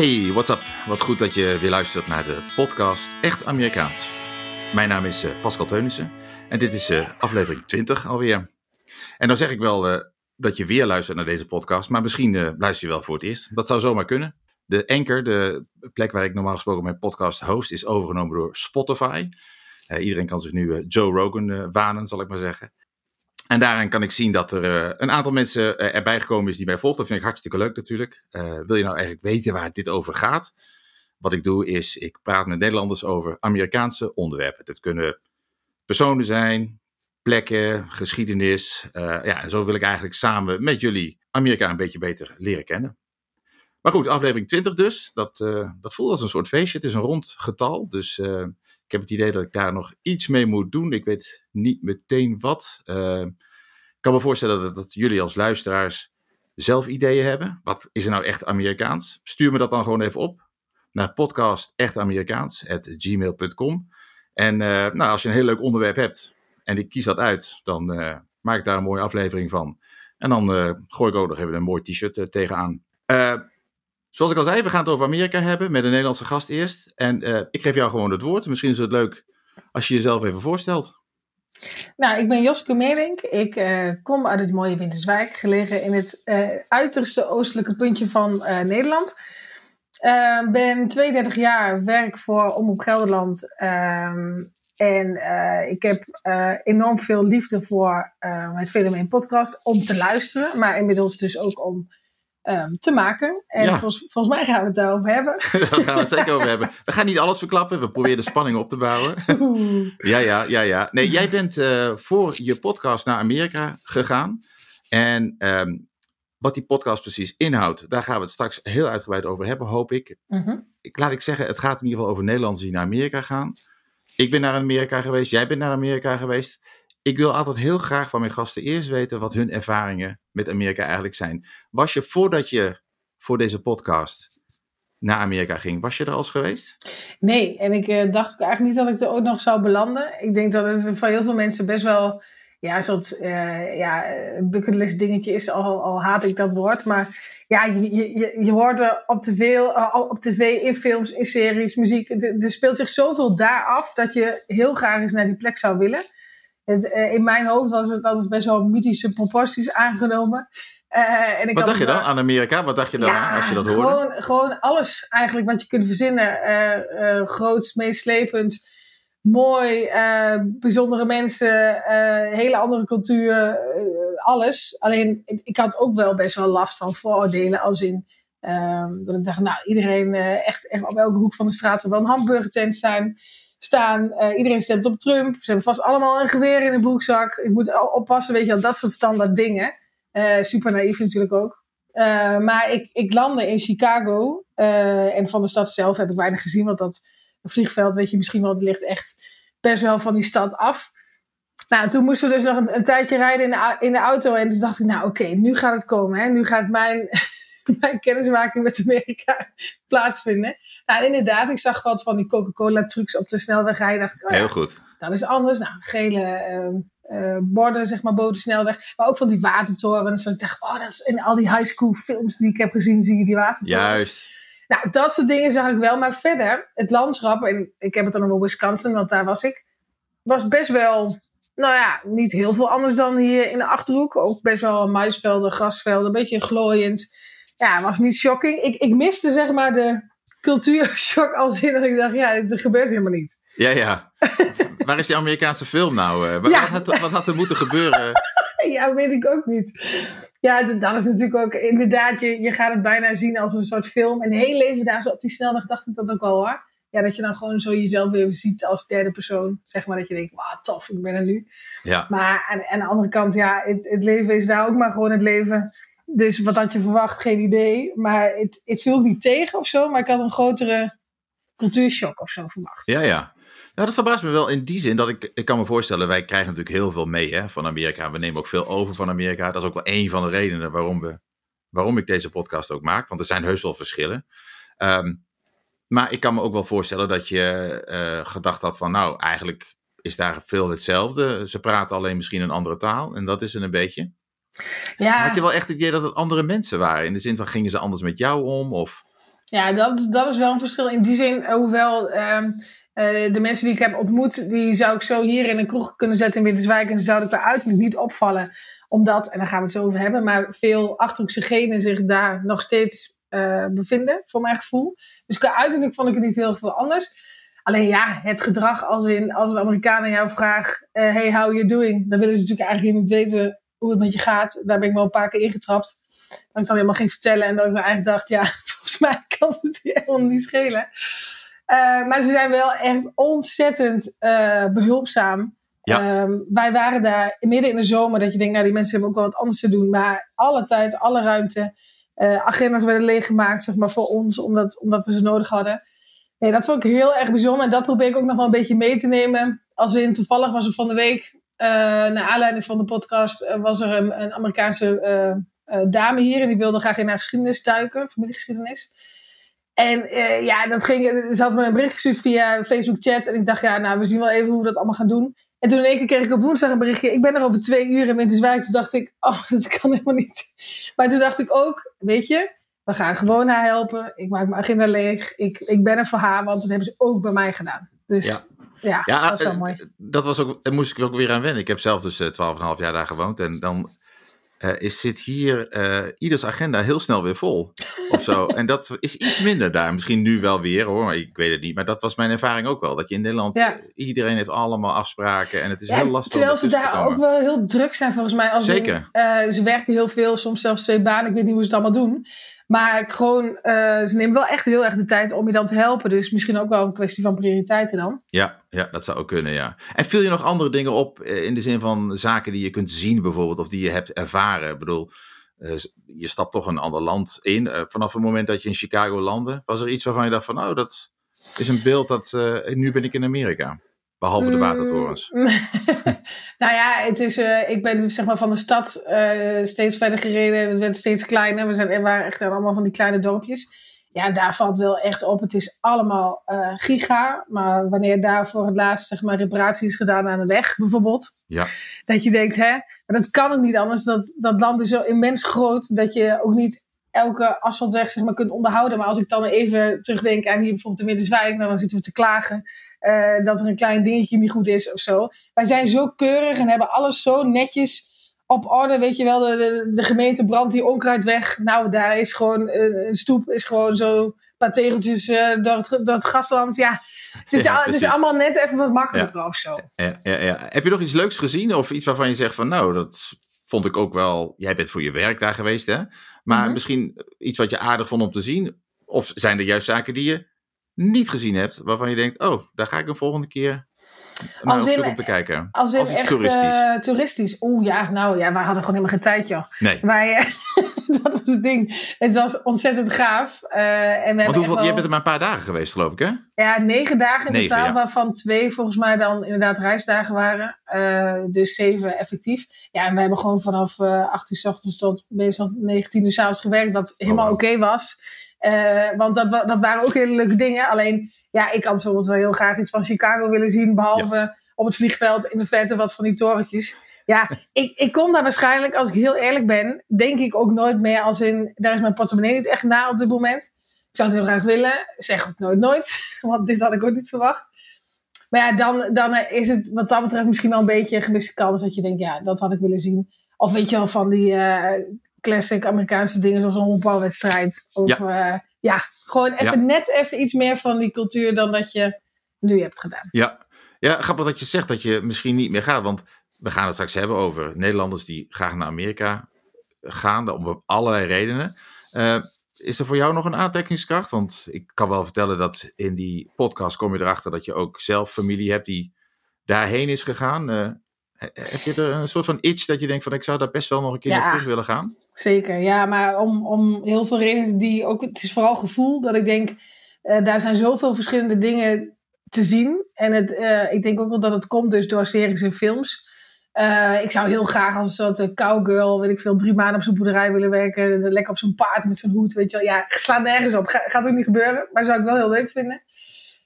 Hey, what's up? Wat goed dat je weer luistert naar de podcast Echt Amerikaans. Mijn naam is eh, Pascal Teunissen en dit is uh, aflevering 20 alweer. En dan zeg ik wel uh, dat je weer luistert naar deze podcast, maar misschien luister je wel voor het eerst. Dat zou zomaar kunnen. De Anchor, de plek waar ik normaal gesproken mijn podcast host, is overgenomen door Spotify. iedereen kan zich nu Joe Rogan wanen, zal ik maar zeggen. En daarin kan ik zien dat er uh, een aantal mensen uh, erbij gekomen is die mij volgt. Dat vind ik hartstikke leuk natuurlijk. Uh, wil je nou eigenlijk weten waar dit over gaat? Wat ik doe is, ik praat met Nederlanders over Amerikaanse onderwerpen. Dat kunnen personen zijn, plekken, geschiedenis. ja, en zo wil ik eigenlijk samen met jullie Amerika een beetje beter leren kennen. Maar goed, aflevering 20 dus. Dat, dat voelt als een soort feestje. Het is een rond getal. Dus ik heb het idee dat ik daar nog iets mee moet doen. Ik weet niet meteen wat. Uh, ik kan me voorstellen dat, jullie als luisteraars zelf ideeën hebben. Wat is er nou echt Amerikaans? Stuur me dat dan gewoon even op naar podcastechtAmerikaans.gmail.com. En uh, nou, als je een heel leuk onderwerp hebt en ik kies dat uit, dan uh, maak ik daar een mooie aflevering van. En dan gooi ik ook nog even een mooi t-shirt tegenaan. Zoals ik al zei, we gaan het over Amerika hebben met een Nederlandse gast eerst. En uh, ik geef jou gewoon het woord. Misschien is het leuk als je jezelf even voorstelt. Nou, ik ben Joske Meelink. Ik uh, kom uit het mooie Winterswijk, gelegen in het uh, uiterste oostelijke puntje van Nederland. ben 32 jaar, werk voor Omroep Gelderland. Ehm, en ik heb enorm veel liefde voor het fenomeen podcast om te luisteren, maar inmiddels dus ook om um, te maken. En volgens, volgens, mij gaan we het daarover hebben. Daar gaan we het zeker over hebben. We gaan niet alles verklappen. We proberen de spanning op te bouwen. ja, ja, ja, ja. Nee, jij bent uh, voor je podcast naar Amerika gegaan. En um, wat die podcast precies inhoudt, daar gaan we het straks heel uitgebreid over hebben, hoop ik. Uh -huh. ik. Laat ik zeggen, het gaat in ieder geval over Nederlanders die naar Amerika gaan. Ik ben naar Amerika geweest, jij bent naar Amerika geweest ik wil altijd heel graag van mijn gasten eerst weten wat hun ervaringen met Amerika eigenlijk zijn. Was je voordat je voor deze podcast naar Amerika ging, was je er al eens geweest? Nee, en ik uh, dacht eigenlijk niet dat ik er ook nog zou belanden. Ik denk dat het voor heel veel mensen best wel ja, een soort uh, ja, bucketlist dingetje is, al, al haat ik dat woord. Maar ja, je, je, je hoort er op op tv, in films, in series, muziek. Er speelt zich zoveel daar af dat je heel graag eens naar die plek zou willen. Het, uh, in mijn hoofd was het altijd best wel mythische proporties aangenomen. Uh, en ik Wat dacht je dan aan Amerika? Wat dacht je dan ja, als je dat hoorde? Gewoon, gewoon alles eigenlijk wat je kunt verzinnen. Uh, groots, meeslepend, mooi, bijzondere mensen, hele andere cultuur, alles. Alleen ik, ik, had ook wel best wel last van vooroordelen als in... Ehm, dat ik dacht, nou, iedereen echt, echt op elke hoek van de straat zal wel een hamburgertent zijn staan. Uh, iedereen stemt op Trump. Ze hebben vast allemaal een geweer in de broekzak. Ik moet oppassen, weet je wel, dat soort standaard dingen. Uh, super naïef natuurlijk ook. Uh, maar ik, ik landde in Chicago. en van de stad zelf heb ik weinig gezien. Want dat vliegveld, weet je misschien wel, ligt echt best wel van die stad af. Nou, toen moesten we dus nog een, tijdje rijden in de, in de auto. En toen dacht ik, nou oké, nu gaat het komen. Hè? Nu gaat mijn mijn kennismaking met Amerika plaatsvinden. Nou, inderdaad, ik zag wat van die Coca-Cola trucs op de snelweg rijden. Dacht ik, oh, Heel goed. Dat is anders. Nou, gele uh, borden, zeg maar, boven de snelweg. Maar ook van die watertorens. Dus ik dacht, oh, dat is in al die high school films die ik heb gezien, zie je die watertorens. Juist. Nou, dat soort dingen zag ik wel. Maar verder, het landschap, en ik heb het dan over Wisconsin, want daar was ik, was best wel nou ja, niet heel veel anders dan hier in de achterhoek. Ook best wel muisvelden, grasvelden, een beetje glooiend ja, was niet shocking. Ik, ik miste zeg maar de cultuurshock als in dat ik dacht, ja, er gebeurt helemaal niet. Ja, ja. Waar is die Amerikaanse film nou? Uh, wat, had, wat had er moeten gebeuren? ja, weet ik ook niet. Ja, dat is natuurlijk ook inderdaad, je, je gaat het bijna zien als een soort film. En heel leven daar zo op die snelweg dacht ik dat ook wel hoor. ja, dat je dan gewoon zo jezelf weer ziet als derde persoon. Zeg maar dat je denkt, wauw, tof, ik ben er nu. Ja. Maar aan, aan de andere kant, ja, het, het leven is daar ook maar gewoon het leven. Dus wat had je verwacht, geen idee. Maar het, het viel niet tegen of zo. Maar ik had een grotere cultuurshock of zo verwacht. Ja, ja. Nou, dat verbaast me wel in die zin dat ik, ik kan me voorstellen, wij krijgen natuurlijk heel veel mee hè, van Amerika. We nemen ook veel over van Amerika. Dat is ook wel een van de redenen waarom, we, waarom ik deze podcast ook maak. Want er zijn heus wel verschillen. Ehm, maar ik kan me ook wel voorstellen dat je eh, gedacht had van, nou, eigenlijk is daar veel hetzelfde. Ze praten alleen misschien een andere taal en dat is het een beetje. Ja, Had je wel echt het idee dat het andere mensen waren? In de zin van, gingen ze anders met jou om? Of... ja dat, dat is wel een verschil. In die zin, hoewel ehm, eh, de mensen die ik heb ontmoet, die zou ik zo hier in een kroeg kunnen zetten in Winterswijk. En ze zouden qua uiterlijk niet opvallen. Omdat, en daar gaan we het zo over hebben, maar veel Achterhoekse genen zich daar nog steeds eh, bevinden, voor mijn gevoel. Dus qua uiterlijk vond ik het niet heel veel anders. Alleen ja, het gedrag als in als een Amerikaan aan jou vraagt, eh, hey, how you doing? Dan willen ze natuurlijk eigenlijk niet weten hoe het met je gaat. Daar ben ik wel een paar keer ingetrapt. Dat ik dan helemaal ging vertellen en dat ik eigenlijk dacht, ja, volgens mij kan het helemaal niet schelen. Eh, maar ze zijn wel echt ontzettend eh, behulpzaam. Ja. Ehm, wij waren daar midden in de zomer, dat je denkt, nou die mensen hebben ook wel wat anders te doen. Maar alle tijd, alle ruimte. Eh, agenda's werden leeggemaakt, zeg maar, voor ons, omdat, omdat we ze nodig hadden. Nee, dat vond ik heel erg bijzonder. En dat probeer ik ook nog wel een beetje mee te nemen. Als in, toevallig was er van de week, uh, naar aanleiding van de podcast, uh, was er een, een Amerikaanse uh, dame hier. En die wilde graag in haar geschiedenis duiken, familiegeschiedenis. En ja, dat ging, ze had me een bericht gestuurd via Facebook chat. En ik dacht, ja, nou, we zien wel even hoe we dat allemaal gaan doen. En toen in één keer kreeg ik op woensdag een berichtje. Ik ben er over twee uur in Winterswijk. Toen dacht ik, oh, dat kan helemaal niet. Maar toen dacht ik ook, weet je, we gaan gewoon haar helpen. Ik maak mijn agenda leeg. Ik, ik ben er voor haar, want dat hebben ze ook bij mij gedaan. Dus ja, ja, ja dat was wel mooi. Dat was ook, daar moest ik ook weer aan wennen. Ik heb zelf dus 12,5 jaar daar gewoond. En dan uh, is, zit hier uh, ieders agenda heel snel weer vol. Of zo. en dat is iets minder daar. Misschien nu wel weer hoor, maar ik weet het niet. Maar dat was mijn ervaring ook wel. Dat je in Nederland, ja. iedereen heeft allemaal afspraken. En het is ja, heel lastig. Terwijl ze daar ook wel heel druk zijn volgens mij. Als Zeker. In, uh, ze werken heel veel, soms zelfs twee banen. Ik weet niet hoe ze het allemaal doen. Maar gewoon, uh, ze nemen wel echt heel erg de tijd om je dan te helpen. Dus misschien ook wel een kwestie van prioriteiten dan. Ja, ja dat zou ook kunnen, ja. En viel je nog andere dingen op in de zin van zaken die je kunt zien bijvoorbeeld, of die je hebt ervaren? Ik bedoel, uh, je stapt toch een ander land in. Vanaf het moment dat je in Chicago landde, was er iets waarvan je dacht van, nou, dat is een beeld dat, nu ben ik in Amerika. Behalve de watertorens. Mm. nou ja, het is, uh, ik ben zeg maar van de stad uh, steeds verder gereden. Het werd steeds kleiner. We, zijn, waren echt allemaal van die kleine dorpjes. Ja, daar valt wel echt op. Het is allemaal uh, giga. Maar wanneer daar voor het laatst zeg maar, reparatie is gedaan aan de weg, bijvoorbeeld. Ja. Dat je denkt, hè, maar dat kan ook niet anders. Dat, dat land is zo immens groot dat je ook niet elke asfaltweg zeg maar, kunt onderhouden. Maar als ik dan even terugdenk aan hier bijvoorbeeld in Winterswijk, dan zitten we te klagen uh, dat er een klein dingetje niet goed is of zo. Wij zijn zo keurig en hebben alles zo netjes op orde. Weet je wel, de, de, de gemeente brandt die onkruid weg. Nou, daar is gewoon uh, een stoep, is gewoon zo een paar tegeltjes uh, door, het, door het grasland. Ja, dus ja, het is allemaal net even wat makkelijker ja. of zo. Ja, ja, ja. Heb je nog iets leuks gezien of iets waarvan je zegt van nou, dat vond ik ook wel. Jij bent voor je werk daar geweest, hè? Maar mm -hmm. misschien iets wat je aardig vond om te zien. Of zijn er juist zaken die je niet gezien hebt, waarvan je denkt: oh, daar ga ik een volgende keer naar als in, om te kijken. Als in als echt toeristisch. Uh, toeristisch. Oeh ja, nou ja, we hadden gewoon helemaal geen tijd, joh. Nee. Wij, dat was het ding. Het was ontzettend gaaf. Uh, en we Want hoeveel, wel... je bent er maar een paar dagen geweest, geloof ik, hè? Ja, negen dagen in Negen, totaal, ja. waarvan twee volgens mij dan inderdaad reisdagen waren. Uh, dus zeven effectief. Ja, en we hebben gewoon vanaf 8 uur s ochtends tot meestal 19 uur s avonds gewerkt, wat helemaal wow. oké okay was. Uh, want dat, dat waren ook hele leuke dingen. Alleen, ja, ik had bijvoorbeeld wel heel graag iets van Chicago willen zien, behalve Ja. op het vliegveld in de verte wat van die torentjes. Ja, ik, ik kom daar waarschijnlijk, als ik heel eerlijk ben, denk ik ook nooit meer als in, daar is mijn portemonnee niet echt na op dit moment. Ik zou het heel graag willen, zeg ook nooit nooit, want dit had ik ook niet verwacht. Maar ja, dan, dan is het wat dat betreft misschien wel een beetje een gemiste kans dat je denkt, ja, dat had ik willen zien. Of weet je wel, van die uh, classic Amerikaanse dingen zoals een honkbalwedstrijd. Of ja. Uh, ja, gewoon even Ja. net even iets meer van die cultuur dan dat je nu hebt gedaan. Ja. ja, grappig dat je zegt dat je misschien niet meer gaat. Want we gaan het straks hebben over Nederlanders die graag naar Amerika gaan. Om allerlei redenen. Uh, is er voor jou nog een aantrekkingskracht? Want ik kan wel vertellen dat in die podcast kom je erachter dat je ook zelf familie hebt die daarheen is gegaan. Uh, heb je er een soort van itch dat je denkt van ik zou daar best wel nog een keer terug willen gaan? Zeker, ja, maar om, om heel veel redenen die ook, het is vooral gevoel dat ik denk, uh, daar zijn zoveel verschillende dingen te zien. En het, uh, ik denk ook wel dat het komt dus door series en films. Uh, ik zou heel graag als een soort cowgirl, weet ik veel, drie maanden op zo'n boerderij willen werken. Lekker op zo'n paard met zijn hoed, weet je wel. Ja, slaat nergens op. gaat ook niet gebeuren, maar zou ik wel heel leuk vinden.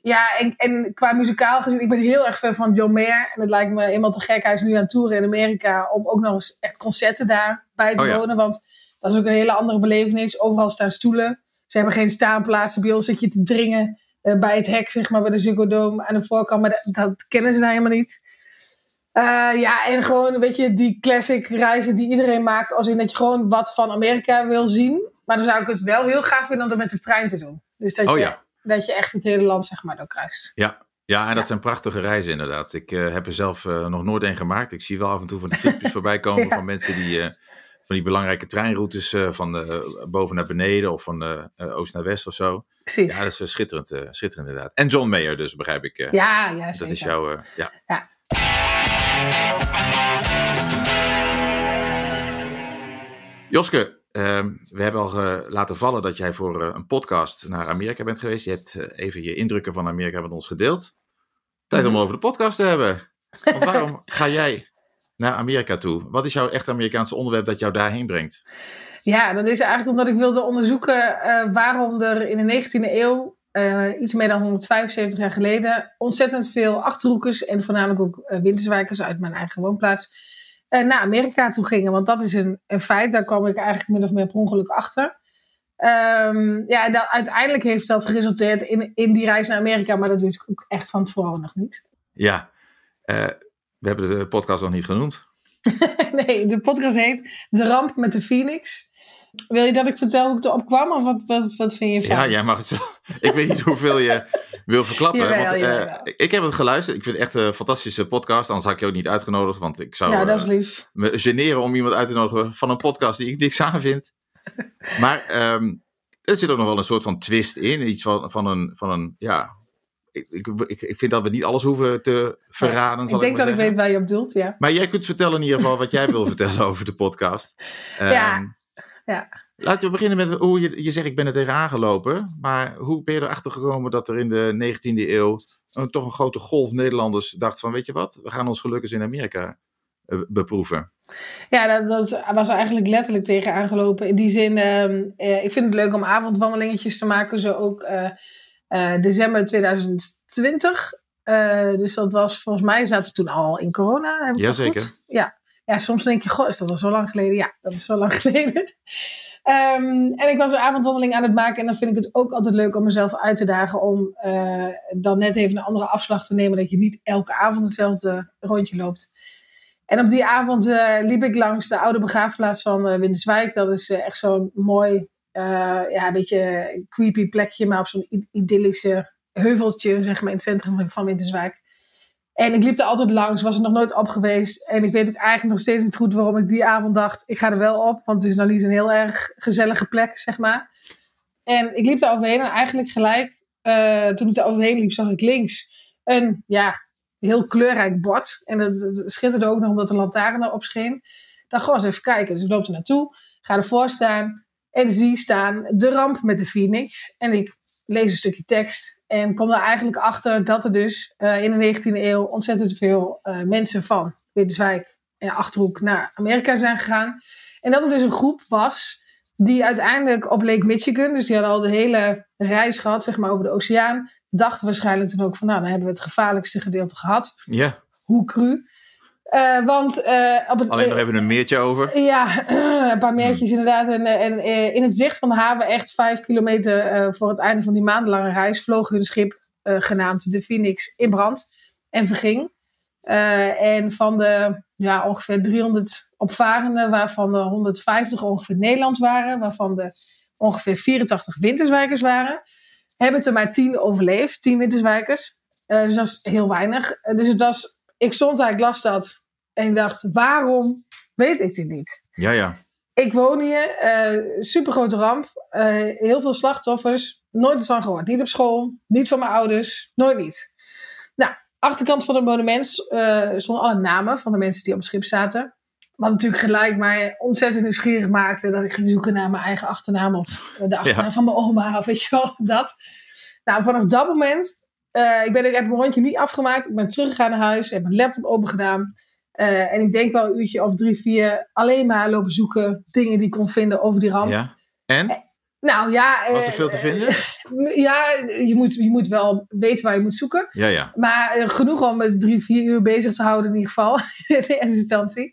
Ja, en, en qua muzikaal gezien, ik ben heel erg fan van John Mayer. En het lijkt me helemaal te gek. Hij is nu aan toeren in Amerika om ook nog eens echt concerten daarbij te oh, wonen. Want dat is ook een hele andere belevenis. Overal staan stoelen. Ze hebben geen staanplaatsen. Bij ons zit je te dringen uh, bij het hek, zeg maar, bij de Ziggo Dome aan de voorkant. Maar dat, dat kennen ze nou helemaal niet. Uh, ja, en gewoon, weet je, die classic reizen die iedereen maakt. Als in dat je gewoon wat van Amerika wil zien. Maar dan zou ik het wel heel graag vinden om dat met de trein te doen. Dus dat, oh, je, ja. Dat je echt het hele land, zeg maar, doorkruist. Ja, ja, en dat zijn prachtige reizen inderdaad. Ik uh, heb er zelf uh, nog nooit een gemaakt. Ik zie wel af en toe van die filmpjes voorbij komen van mensen die uh, van die belangrijke treinroutes van de, boven naar beneden of van de, oost naar west of zo. Precies. Ja, dat is schitterend, schitterend inderdaad. En John Mayer dus, begrijp ik. ja, ja, zeker. Dat is jouw, ja. ja. Joske, ehm, we hebben al laten vallen dat jij voor een podcast naar Amerika bent geweest. Je hebt even je indrukken van Amerika met ons gedeeld. Tijd om mhm. over de podcast te hebben. Want waarom ga jij naar Amerika toe? Wat is jouw echt Amerikaanse onderwerp dat jou daarheen brengt? Ja, dat is eigenlijk omdat ik wilde onderzoeken waarom er in de 19e eeuw iets meer dan 175 jaar geleden ontzettend veel achterhoekers en voornamelijk ook winterswijkers uit mijn eigen woonplaats naar Amerika toe gingen. Want dat is een, een, feit, daar kwam ik eigenlijk min of meer per ongeluk achter. Um, ja, en uiteindelijk heeft dat geresulteerd in, in die reis naar Amerika, maar dat wist ik ook echt van tevoren nog niet. Ja, we hebben de podcast nog niet genoemd. nee, de podcast heet De Ramp met de Phoenix. Wil je dat ik vertel hoe ik erop kwam? Of wat, wat, wat vind je van? Ja, jij mag het zo. Ik weet niet hoeveel je wil verklappen. Jawel, want, uh, ik heb het geluisterd. Ik vind het echt een fantastische podcast. Anders had ik je ook niet uitgenodigd. Want ik zou ja, dat is lief. Uh, me generen om iemand uit te nodigen van een podcast die ik niks aan vind. maar um, er zit ook nog wel een soort van twist in. Iets van, van, een, van een, ja... Ik, ik, ik vind dat we niet alles hoeven te verraden. Ja, ik denk ik dat ik weet waar je op doelt, ja. Maar jij kunt vertellen in ieder geval wat jij wil vertellen over de podcast. ja. Um, ja. Laten we beginnen met hoe je, je zegt, ik ben er tegenaan gelopen. Maar hoe ben je erachter gekomen dat er in de 19e eeuw een, toch een grote golf Nederlanders dacht van, weet je wat, we gaan ons geluk eens in Amerika uh, beproeven. Ja, dat, dat, was eigenlijk letterlijk tegenaan gelopen. In die zin, uh, ik vind het leuk om avondwandelingetjes te maken, zo ook uh, december 2020. dus dat was, volgens mij zaten we toen al in corona. Jazeker. Ja, ja, soms denk je, goh, is dat al zo lang geleden? Ja, dat is zo lang geleden. um, en ik was een avondwandeling aan het maken. En dan vind ik het ook altijd leuk om mezelf uit te dagen. Om uh, dan net even een andere afslag te nemen. Dat je niet elke avond hetzelfde rondje loopt. En op die avond uh, liep ik langs de oude begraafplaats van uh, Winterswijk. Dat is echt zo'n mooi, ja, een beetje creepy plekje. Maar op zo'n idyllische heuveltje, zeg maar, in het centrum van Winterswijk. En ik liep er altijd langs, was er nog nooit op geweest. En ik weet ook eigenlijk nog steeds niet goed waarom ik die avond dacht, ik ga er wel op. Want het is nou niet een heel erg gezellige plek, zeg maar. En ik liep daar overheen en eigenlijk gelijk, uh, toen ik daar overheen liep, zag ik links een, ja, heel kleurrijk bord. En het, schitterde ook nog omdat de lantaarn erop scheen. Ik dacht, eens even kijken. Dus ik loop er naartoe, ga ervoor staan en zie staan de ramp met de Phoenix. En ik lees een stukje tekst en kom er eigenlijk achter dat er dus uh, in de 19e eeuw ontzettend veel uh, mensen van Winterswijk en Achterhoek naar Amerika zijn gegaan. En dat er dus een groep was die uiteindelijk op Lake Michigan, dus die hadden al de hele reis gehad, zeg maar, over de oceaan, dachten waarschijnlijk toen ook van, nou, dan hebben we het gevaarlijkste gedeelte gehad. Ja. Hoe cru. Uh, want, uh, op het, Alleen nog even een meertje over. Ja, een paar meertjes inderdaad. En, en in het zicht van de haven, echt vijf kilometer voor het einde van die maandenlange reis, vloog hun schip genaamd de Phoenix in brand en verging. en van de ja, ongeveer 300 opvarenden, waarvan de 150 ongeveer Nederlands waren, waarvan de ongeveer 84 winterswijkers waren, hebben er maar 10 overleefd, 10 winterswijkers. dus dat is heel weinig. dus het was ik stond daar, ik las dat. En ik dacht, waarom weet ik dit niet? Ja, ja. ik woon hier, uh, super grote ramp, heel veel slachtoffers, nooit iets van gehoord. Niet op school, niet van mijn ouders, nooit niet. Nou, achterkant van het monument uh, stonden alle namen van de mensen die op het schip zaten. Wat natuurlijk gelijk mij ontzettend nieuwsgierig maakte. Dat ik ging zoeken naar mijn eigen achternaam of de achternaam van mijn oma of weet je wel, dat. Nou, vanaf dat moment, uh, ik, ben, ik heb mijn rondje niet afgemaakt. Ik ben teruggegaan naar huis, heb mijn laptop open gedaan. Uh, en ik denk wel een uurtje of drie, vier alleen maar lopen zoeken. Dingen die ik kon vinden over die ramp. Ja. En? Nou ja. Was er veel te vinden? ja, je moet, je moet wel weten waar je moet zoeken. Ja, ja. Maar genoeg om met drie, vier uur bezig te houden in ieder geval. in eerste instantie.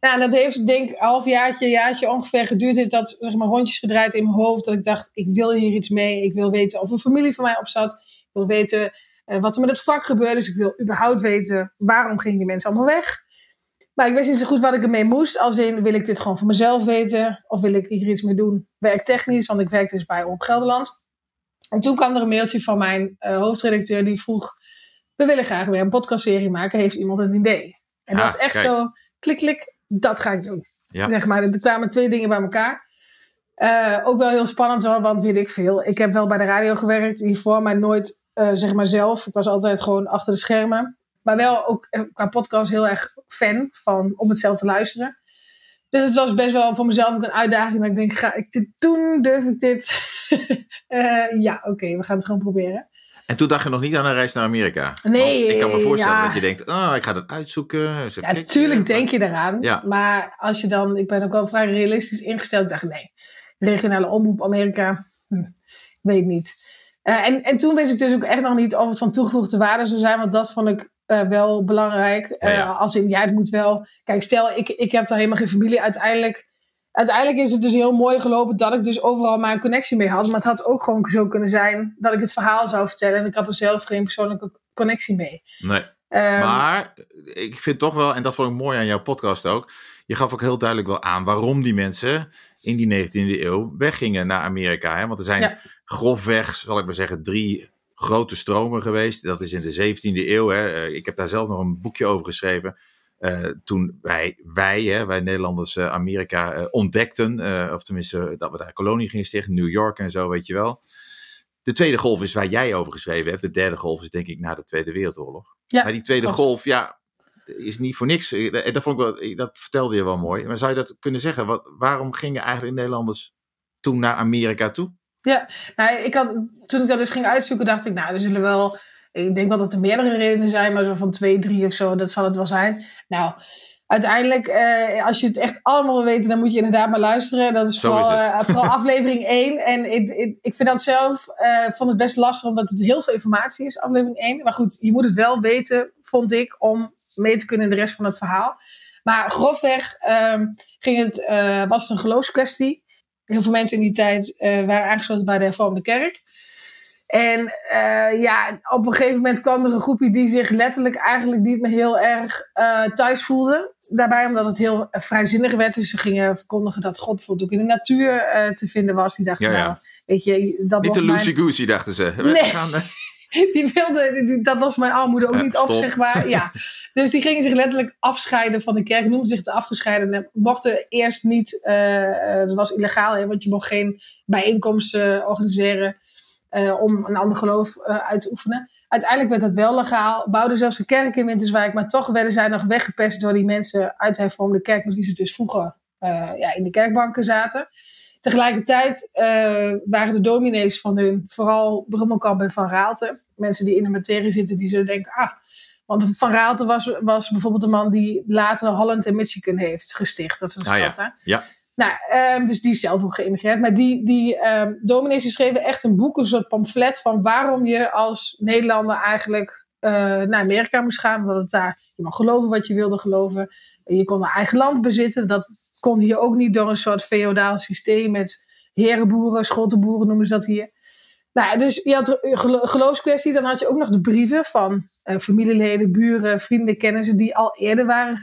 Nou, dat heeft denk ik een halfjaartje, jaartje ongeveer geduurd. Heeft dat zeg maar rondjes gedraaid in mijn hoofd. Dat ik dacht, ik wil hier iets mee. Ik wil weten of een familie van mij op zat. Ik wil weten uh, wat er met het vak gebeurde. Dus ik wil überhaupt weten waarom gingen die mensen allemaal weg. Maar ik wist niet zo goed wat ik ermee moest. Als in, wil ik dit gewoon voor mezelf weten? Of wil ik hier iets mee doen? Werktechnisch, want ik werk dus bij Op Gelderland. En toen kwam er een mailtje van mijn uh, hoofdredacteur die vroeg... We willen graag weer een podcastserie maken. Heeft iemand een idee? En dat was echt zo, klik, klik, dat ga ik doen. Ja. Zeg maar, er kwamen twee dingen bij elkaar. Uh, ook wel heel spannend hoor, want weet ik veel. Ik heb wel bij de radio gewerkt hiervoor, maar nooit uh, zeg maar zelf. Ik was altijd gewoon achter de schermen. Maar wel ook eh, qua podcast heel erg fan van om het zelf te luisteren. Dus het was best wel voor mezelf ook een uitdaging. Dat ik denk, ga ik dit doen? Durf ik dit? uh, ja, oké, okay, we gaan het gewoon proberen. En toen dacht je nog niet aan een reis naar Amerika? Nee. Want ik kan me voorstellen ja. dat je denkt, oh, ik ga dat uitzoeken. Ja, natuurlijk denk je eraan. Ja. Maar als je dan, ik ben ook wel vrij realistisch ingesteld. Ik dacht, nee, regionale omroep Amerika, hm, weet niet. Uh, en, en toen wist ik dus ook echt nog niet of het van toegevoegde waarde zou zijn. Want dat vond ik uh, wel belangrijk. Uh, ja, ja. Als in, ja, het moet wel. Kijk, stel, ik, ik heb daar helemaal geen familie. Uiteindelijk, uiteindelijk is het dus heel mooi gelopen dat ik dus overal maar een connectie mee had. Maar het had ook gewoon zo kunnen zijn dat ik het verhaal zou vertellen. En ik had er zelf geen persoonlijke connectie mee. Nee. Um, maar ik vind toch wel, en dat vond ik mooi aan jouw podcast ook. Je gaf ook heel duidelijk wel aan waarom die mensen in die 19e eeuw weggingen naar Amerika. Hè? Want er zijn ja. grofweg, zal ik maar zeggen, drie grote stromen geweest. Dat is in de 17e eeuw. Hè. Ik heb daar zelf nog een boekje over geschreven. Uh, toen wij, wij, hè, wij Nederlanders, uh, Amerika uh, ontdekten. of tenminste, dat we daar kolonie gingen stichten. New York en zo, weet je wel. De tweede golf is waar jij over geschreven hebt. De derde golf is denk ik na de Tweede Wereldoorlog. Ja, maar die tweede klopt. golf, ja, is niet voor niks. Dat, vond ik wel, dat vertelde je wel mooi. Maar zou je dat kunnen zeggen? Wat, waarom gingen eigenlijk Nederlanders toen naar Amerika toe? Ja, nou, ik had, toen ik dat dus ging uitzoeken, dacht ik, nou, er zullen wel. Ik denk wel dat er meerdere redenen zijn, maar zo van twee, drie of zo, dat zal het wel zijn. Nou, uiteindelijk, eh, als je het echt allemaal wil weten, dan moet je inderdaad maar luisteren. Dat is vooral, is uh, vooral aflevering 1. En ik, ik, ik vind dat zelf, uh, vond het best lastig, omdat het heel veel informatie is, aflevering 1. Maar goed, je moet het wel weten, vond ik, om mee te kunnen in de rest van het verhaal. Maar grofweg ging het, was het een geloofskwestie heel veel mensen in die tijd uh, waren aangesloten bij de hervormde kerk. En uh, ja, op een gegeven moment kwam er een groepje die zich letterlijk eigenlijk niet meer heel erg uh, thuis voelde. Daarbij omdat het heel vrijzinnig werd. Dus ze gingen verkondigen dat God bijvoorbeeld ook in de natuur te vinden was. Die dachten, ja, ja. nou, weet je, dat Niet was de mijn... loosey goosey, dachten ze. Nee. We gaan, die wilde, die, dat was mijn armoede ook ja, niet op, zeg maar. Ja. Dus die gingen zich letterlijk afscheiden van de kerk, noemden zich de afgescheiden. Mochten eerst niet, uh, dat was illegaal, hè, want je mocht geen bijeenkomsten organiseren uh, om een ander geloof uh, uit te oefenen. Uiteindelijk werd dat wel legaal. Bouwden zelfs een kerk in Winterswijk, maar toch werden zij nog weggepest door die mensen uit de hervormde kerk, die ze dus vroeger ja, in de kerkbanken zaten. Tegelijkertijd uh, waren de dominees van hun vooral Brummelkamp en Van Raalte. Mensen die in de materie zitten, die zullen denken, ah, want Van Raalte was, was bijvoorbeeld een man die later Holland en Michigan heeft gesticht. Dat is een ah, stad, ja. hè? Ja. Nou, um, dus die is zelf ook geïmigreerd. Maar die, die um, dominees schreven echt een boek, een soort pamflet van waarom je als Nederlander eigenlijk uh, naar Amerika moest gaan. Omdat het daar, je mag geloven wat je wilde geloven. Je kon een eigen land bezitten. Dat kon hier ook niet door een soort feodaal systeem met herenboeren, schottenboeren noemen ze dat hier. Nou, dus je had gelo geloofskwestie. Dan had je ook nog de brieven van uh, familieleden, buren, vrienden, kennissen die al eerder waren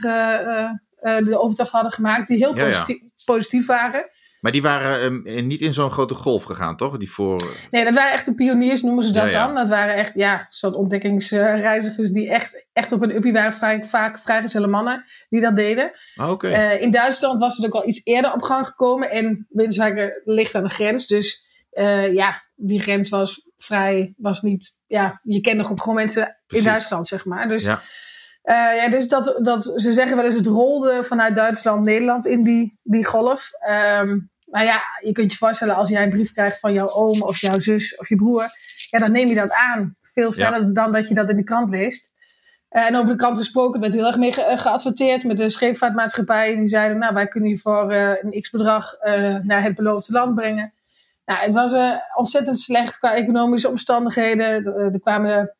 uh, uh, de overtocht hadden gemaakt, die heel Ja, ja. positief, positief waren. Maar die waren um, niet in zo'n grote golf gegaan, toch? Die voor... Nee, dat waren echt de pioniers, noemen ze dat dan. Dat waren echt, ja, soort ontdekkingsreizigers die echt, echt op een uppie waren. Vaak, vaak vrijgezelle mannen die dat deden. Okay. Uh, in Duitsland was het ook al iets eerder op gang gekomen. En Winterswijk ligt aan de grens. Dus uh, ja, die grens was vrij, was niet, ja, je kende gewoon mensen Precies. in Duitsland, zeg maar. Dus, ja. Uh, ja, dus dat, dat, ze zeggen wel eens het rolde vanuit Duitsland Nederland in die, die golf. Um, maar ja, je kunt je voorstellen als jij een brief krijgt van jouw oom of jouw zus of je broer. Ja, dan neem je dat aan. Veel sneller ja. dan dat je dat in de krant leest. Uh, en over de krant gesproken werd heel erg mee ge geadverteerd met de scheepvaartmaatschappij. Die zeiden, nou, wij kunnen je voor uh, een x-bedrag naar het beloofde land brengen. Nou, het was ontzettend slecht qua economische omstandigheden. Er, kwamen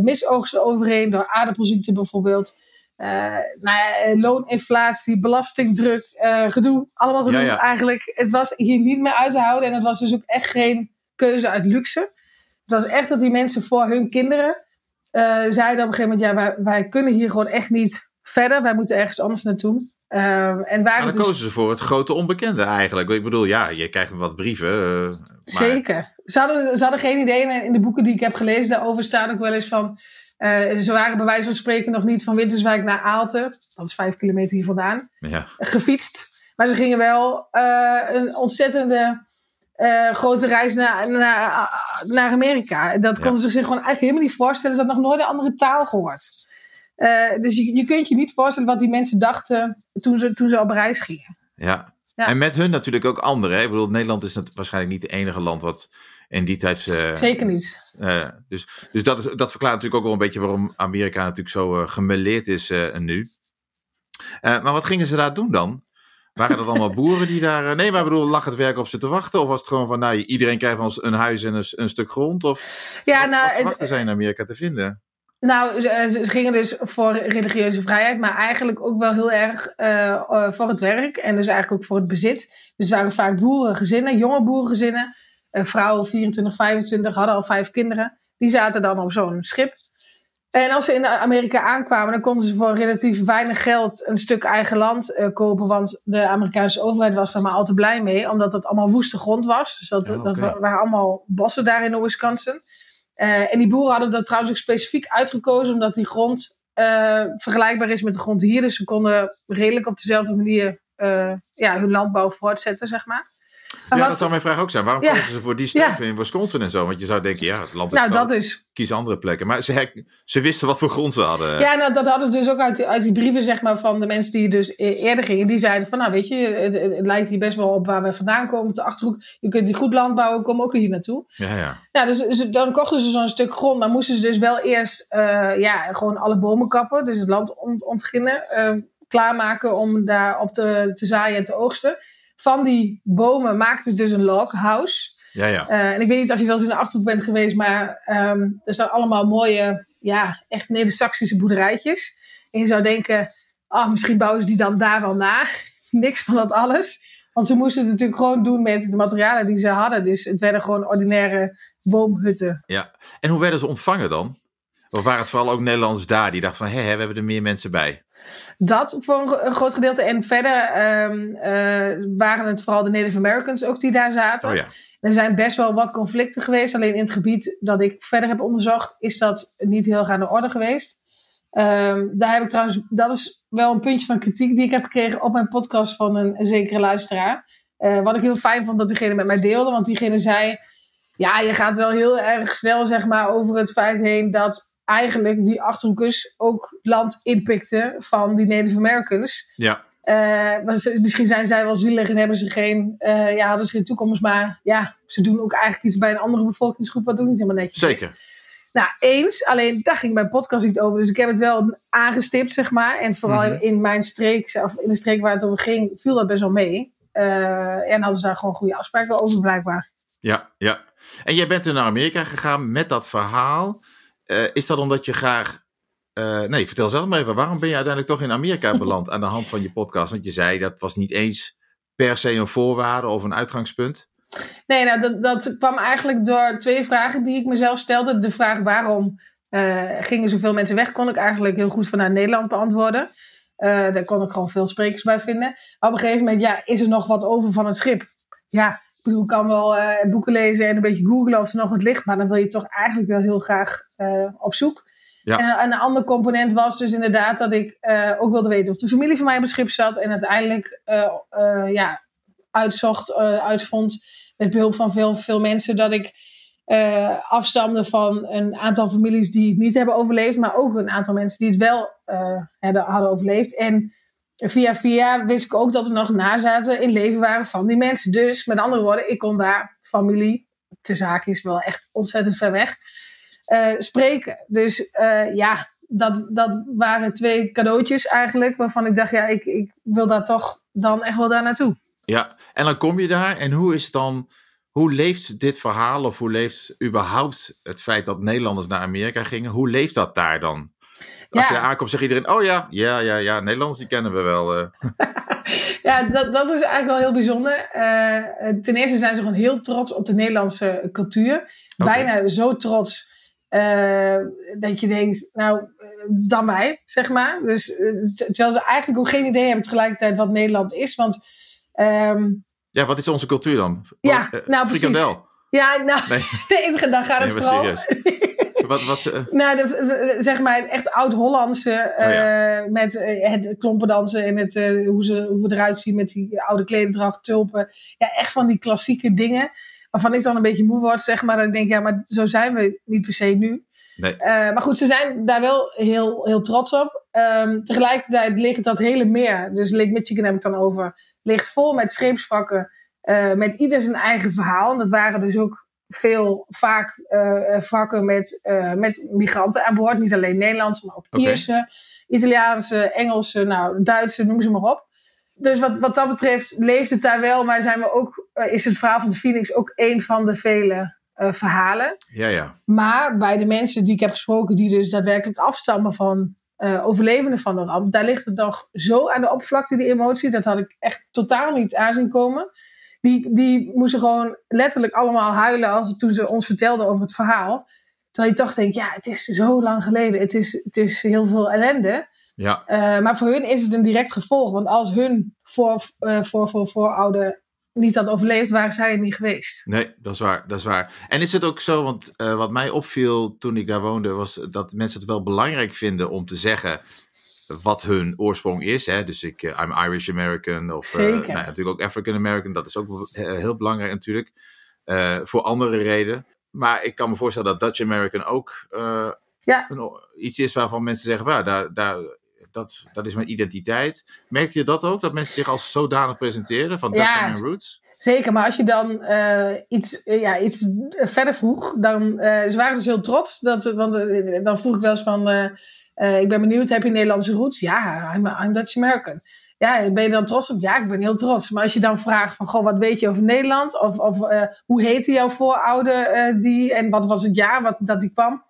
misoogsten overheen door aardappelziekte bijvoorbeeld. nou ja, looninflatie, belastingdruk, gedoe. Allemaal gedoe ja, ja. eigenlijk. Het was hier niet meer uit te houden. En het was dus ook echt geen keuze uit luxe. Het was echt dat die mensen voor hun kinderen zeiden op een gegeven moment... ja, wij, wij kunnen hier gewoon echt niet verder. Wij moeten ergens anders naartoe. Uh, en waren dan dus... kozen ze voor het grote onbekende eigenlijk. Ik bedoel, ja, je krijgt wat brieven. Uh. Zeker. Ze hadden, ze hadden geen idee. En in de boeken die ik heb gelezen, daarover staat ook wel eens van... Uh, ze waren bij wijze van spreken nog niet van Winterswijk naar Aalten. Dat is vijf kilometer hier vandaan. Ja. Gefietst. Maar ze gingen wel een ontzettende grote reis naar, naar, naar Amerika. Dat ja. konden ze zich gewoon eigenlijk helemaal niet voorstellen. Ze hadden nog nooit een andere taal gehoord. Dus je, je kunt je niet voorstellen wat die mensen dachten toen ze, toen ze op reis gingen. Ja. Ja. en met hun natuurlijk ook anderen. Ik bedoel, Nederland is het waarschijnlijk niet het enige land wat in die tijd... Uh, Zeker niet. Uh, dus dus dat, dat verklaart natuurlijk ook wel een beetje waarom Amerika natuurlijk zo gemeleerd is nu. maar wat gingen ze daar doen dan? Waren dat allemaal boeren die daar... Nee, maar ik bedoel, lag het werk op ze te wachten? Of was het gewoon van, nou, iedereen krijgt ons een huis en een, een stuk grond? Of ja, wat, nou, wat verwachten zij in Amerika te vinden? Nou, ze, ze, gingen dus voor religieuze vrijheid, maar eigenlijk ook wel heel erg uh, voor het werk en dus eigenlijk ook voor het bezit. Dus het waren vaak boerengezinnen, jonge boerengezinnen. Uh, vrouwen 24, 25 hadden al vijf kinderen. Die zaten dan op zo'n schip. En als ze in Amerika aankwamen, dan konden ze voor relatief weinig geld een stuk eigen land uh, kopen. Want de Amerikaanse overheid was er maar al te blij mee, omdat het allemaal woeste grond was. Dus dat, ja, okay. dat waren allemaal bossen daar in Wisconsin. Uh, en die boeren hadden dat trouwens ook specifiek uitgekozen, omdat die grond uh, vergelijkbaar is met de grond hier. Dus ze konden redelijk op dezelfde manier uh, ja, hun landbouw voortzetten, zeg maar. Ja, dat zou mijn vraag ook zijn. Waarom ja. kozen ze voor die ja. in Wisconsin en zo? Want je zou denken, ja, het land is Nou, dat is. Kies andere plekken. Maar ze, ze wisten wat voor grond ze hadden. Ja, nou, dat hadden ze dus ook uit, uit die brieven, zeg maar, van de mensen die dus e-, eerder gingen. Die zeiden van, nou, weet je, het, het lijkt hier best wel op waar we vandaan komen, op de Achterhoek. Je kunt hier goed landbouwen, kom ook hier naartoe. Ja, ja. Nou, dus ze, dan kochten ze zo'n stuk grond, maar moesten ze dus wel eerst, uh, ja, gewoon alle bomen kappen. Dus het land ont, ontginnen, uh, klaarmaken om daar op te, te zaaien en te oogsten van die bomen maakten ze dus een log house. Ja, ja. Uh, en ik weet niet of je wel eens in de Achterhoek bent geweest, maar um, er staan allemaal mooie, ja, echt Neder-Saxische boerderijtjes. En je zou denken, oh, misschien bouwen ze die dan daar wel na. Niks van dat alles. Want ze moesten het natuurlijk gewoon doen met de materialen die ze hadden. Dus het werden gewoon ordinaire boomhutten. Ja, en hoe werden ze ontvangen dan? Of waren het vooral ook Nederlanders daar die dachten van, hé, we hebben er meer mensen bij? Dat voor een groot gedeelte. En verder um, uh, waren het vooral de Native Americans ook die daar zaten. Oh ja. Er zijn best wel wat conflicten geweest. Alleen in het gebied dat ik verder heb onderzocht, is dat niet heel erg aan de orde geweest. Um, daar heb ik trouwens, dat is wel een puntje van kritiek die ik heb gekregen op mijn podcast van een, een zekere luisteraar. Uh, wat ik heel fijn vond dat diegene met mij deelde, want diegene zei: Ja, je gaat wel heel erg snel zeg maar, over het feit heen dat eigenlijk die Achterhoekers ook land inpikten van die Native Americans. Ja. Uh, misschien zijn zij wel zielig en hebben ze geen, uh, ja, hadden ze geen toekomst. Maar ja, ze doen ook eigenlijk iets bij een andere bevolkingsgroep wat ook niet helemaal netjes Zeker. is. Nou, eens. Alleen daar ging mijn podcast niet over. Dus ik heb het wel aangestipt, zeg maar. En vooral Mhm. in mijn streek, of in de streek waar het over ging, viel dat best wel mee. Uh, en hadden ze daar gewoon goede afspraken over, blijkbaar. Ja, ja. En jij bent toen naar Amerika gegaan met dat verhaal. Uh, is dat omdat je graag. Uh, nee, vertel zelf maar even. Waarom ben je uiteindelijk toch in Amerika beland aan de hand van je podcast? Want je zei dat was niet eens per se een voorwaarde of een uitgangspunt. Nee, nou, dat, dat kwam eigenlijk door twee vragen die ik mezelf stelde. De vraag waarom uh, gingen zoveel mensen weg, kon ik eigenlijk heel goed vanuit Nederland beantwoorden. Uh, daar kon ik gewoon veel sprekers bij vinden. Op een gegeven moment, ja, is er nog wat over van het schip? Ja, ik bedoel, ik kan wel uh, boeken lezen en een beetje googlen of er nog wat ligt. Maar dan wil je toch eigenlijk wel heel graag uh, op zoek. Ja. En een, een ander component was dus inderdaad dat ik ook wilde weten of de familie van mij op het schip zat. En uiteindelijk ja, uitzocht, uitvond met behulp van veel, veel mensen dat ik afstamde van een aantal families die het niet hebben overleefd, maar ook een aantal mensen die het wel hadden overleefd. En via via wist ik ook dat er nog nazaten in leven waren van die mensen. Dus met andere woorden, ik kon daar familie, de zaak is wel echt ontzettend ver weg, uh, spreken. Dus ja, dat, dat waren twee cadeautjes eigenlijk, waarvan ik dacht, ja, ik, ik wil daar toch dan echt wel daar naartoe. Ja, en dan kom je daar en hoe is dan hoe leeft dit verhaal of hoe leeft überhaupt het feit dat Nederlanders naar Amerika gingen? Hoe leeft dat daar dan? Als je aankomt, zegt iedereen: Oh ja, ja, ja, ja, Nederlanders die kennen we wel. Uh. ja, dat, dat is eigenlijk wel heel bijzonder. Uh, ten eerste zijn ze gewoon heel trots op de Nederlandse cultuur. Bijna zo trots uh, dat je denkt: Nou, dan wij, zeg maar. Dus terwijl ze eigenlijk ook geen idee hebben tegelijkertijd wat Nederland is. Want. Um, ja, wat is onze cultuur dan? Ja, nou precies. Frikandel. Ja, nou, nee. nee, dan gaat het nee, vooral... wat, wat, uh... Nou, de, zeg maar echt oud-Hollandse, oh, ja. met het klompendansen en het, hoe, ze, hoe we eruit zien met die oude klederdracht, tulpen. Ja, echt van die klassieke dingen, waarvan ik dan een beetje moe word, zeg maar. Dan denk ik, ja, maar zo zijn we niet per se nu. Nee. maar goed, ze zijn daar wel heel, heel trots op. Um, tegelijkertijd ligt dat hele meer, dus Lake Michigan heb ik dan over, ligt vol met scheepsvakken. Met ieder zijn eigen verhaal. En dat waren dus ook veel, vaak uh, vakken met, uh, met migranten aan boord. Niet alleen Nederlandse, maar ook Ierse, Italiaanse, Engelse, nou, Duitse, noem ze maar op. Dus wat, wat dat betreft leeft het daar wel, maar zijn we ook, is het verhaal van de Phoenix ook een van de vele verhalen. Ja, ja. Maar bij de mensen die ik heb gesproken, die dus daadwerkelijk afstammen van overlevenden van de ramp, daar ligt het nog zo aan de oppervlakte, die emotie. Dat had ik echt totaal niet aanzien komen. Die, die moesten gewoon letterlijk allemaal huilen als, toen ze ons vertelden over het verhaal. Terwijl je toch denkt, ja, het is zo lang geleden. Het is, het is heel veel ellende. Ja. Uh, maar voor hun is het een direct gevolg. Want als hun voor, uh, voor, voor, voorouder niet had overleefd, waren zij er niet geweest. Nee, dat is waar. Dat is waar. En is het ook zo, want uh, wat mij opviel toen ik daar woonde, was dat mensen het wel belangrijk vinden om te zeggen wat hun oorsprong is. Hè? Dus ik, uh, I'm Irish American of uh, nou, natuurlijk ook African American. Dat is ook heel belangrijk natuurlijk. voor andere redenen. Maar ik kan me voorstellen dat Dutch American ook ja. een, iets is waarvan mensen zeggen, well, daar, daar dat, dat is mijn identiteit. Merkte je dat ook? Dat mensen zich als zodanig presenteren van Dutch ja, Roots? Zeker, maar als je dan uh, iets, uh, ja, iets verder vroeg, dan uh, ze waren dus heel trots. Dat, want dan vroeg ik wel eens van, ik ben benieuwd, heb je Nederlandse roots? Ja, I'm, I'm Dutch American. Ja, ben je dan trots op? Ja, ik ben heel trots. Maar als je dan vraagt van, goh, wat weet je over Nederland? Of, of hoe heette jouw voorouder die? En wat was het jaar wat, dat die kwam?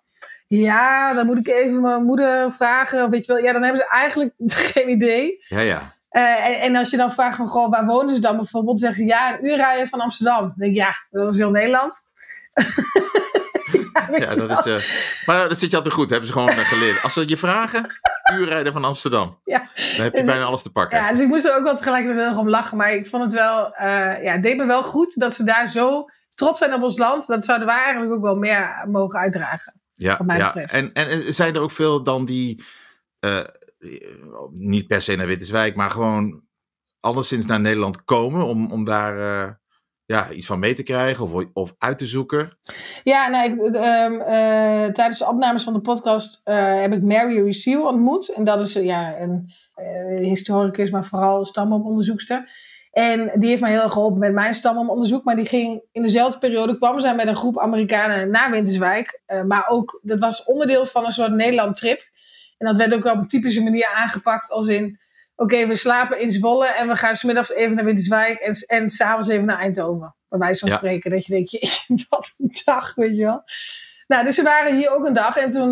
Ja, dan moet ik even mijn moeder vragen. Of weet je wel, ja, dan hebben ze eigenlijk geen idee. Ja, ja. Uh, en, en, als je dan vraagt van, goh, waar wonen ze dan bijvoorbeeld? zeggen ze, ja, een uur rijden van Amsterdam. Dan denk ik, ja, dat is heel Nederland. ja, dat is, uh, maar dat zit je altijd goed, hebben ze gewoon uh, geleerd. Als ze je vragen, uur rijden van Amsterdam. Ja. Dan heb je bijna alles te pakken. Ja, dus ik moest er ook wel tegelijkertijd heel erg om lachen. Maar ik vond het wel, ja, het deed me wel goed dat ze daar zo trots zijn op ons land. Dat zouden wij eigenlijk ook wel meer mogen uitdragen. Ja, ja. En, en, zijn er ook veel dan die, uh, niet per se naar Witteswijk, maar gewoon alleszins naar Nederland komen om, om daar ja, iets van mee te krijgen of, of uit te zoeken? Ja, nou, ik, um, uh, tijdens de opnames van de podcast heb ik Mary Receal ontmoet. En dat is ja, een historicus, maar vooral stamoponderzoekster. En die heeft mij heel erg geholpen met mijn stamomonderzoek. Maar die ging in dezelfde periode, kwam zij met een groep Amerikanen naar Winterswijk. Maar ook, dat was onderdeel van een soort Nederland-trip. En dat werd ook op een typische manier aangepakt als in... Oké, we slapen in Zwolle en we gaan smiddags even naar Winterswijk en, en s'avonds even naar Eindhoven. Bij wijze van ja. spreken, dat je denkt, je, wat een dag, weet je wel. Nou, dus ze waren hier ook een dag. En toen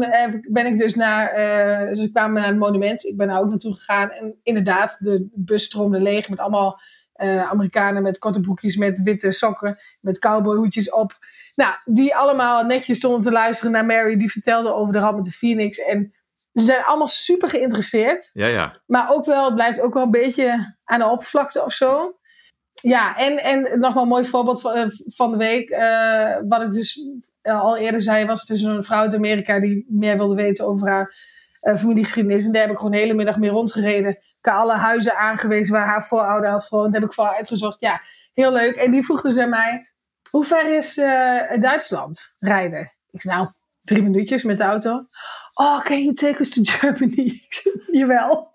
ben ik dus naar... Uh, ze kwamen naar het monument. Ik ben daar ook naartoe gegaan. En inderdaad, de bus stroomde leeg met allemaal uh, Amerikanen met korte broekjes, met witte sokken, met cowboyhoedjes op. Nou, die allemaal netjes stonden te luisteren naar Mary, die vertelde over de ramp met de Phoenix. En Ze zijn allemaal super geïnteresseerd. Ja, ja. Maar ook wel, het blijft ook wel een beetje aan de oppervlakte of zo. Ja, en, en nog wel een mooi voorbeeld van, eh, van de week. eh, wat ik dus eh, al eerder zei, was dus een vrouw uit Amerika die meer wilde weten over haar eh, familiegeschiedenis. En daar heb ik gewoon de hele middag mee rondgereden. Ik heb alle huizen aangewezen waar haar voorouder had gewoond. Dat heb ik voor haar uitgezocht. Ja, heel leuk. En die vroegde ze mij, hoe ver is Duitsland rijden? Ik zei, nou, drie minuutjes met de auto. Oh, can you take us to Germany? Jawel.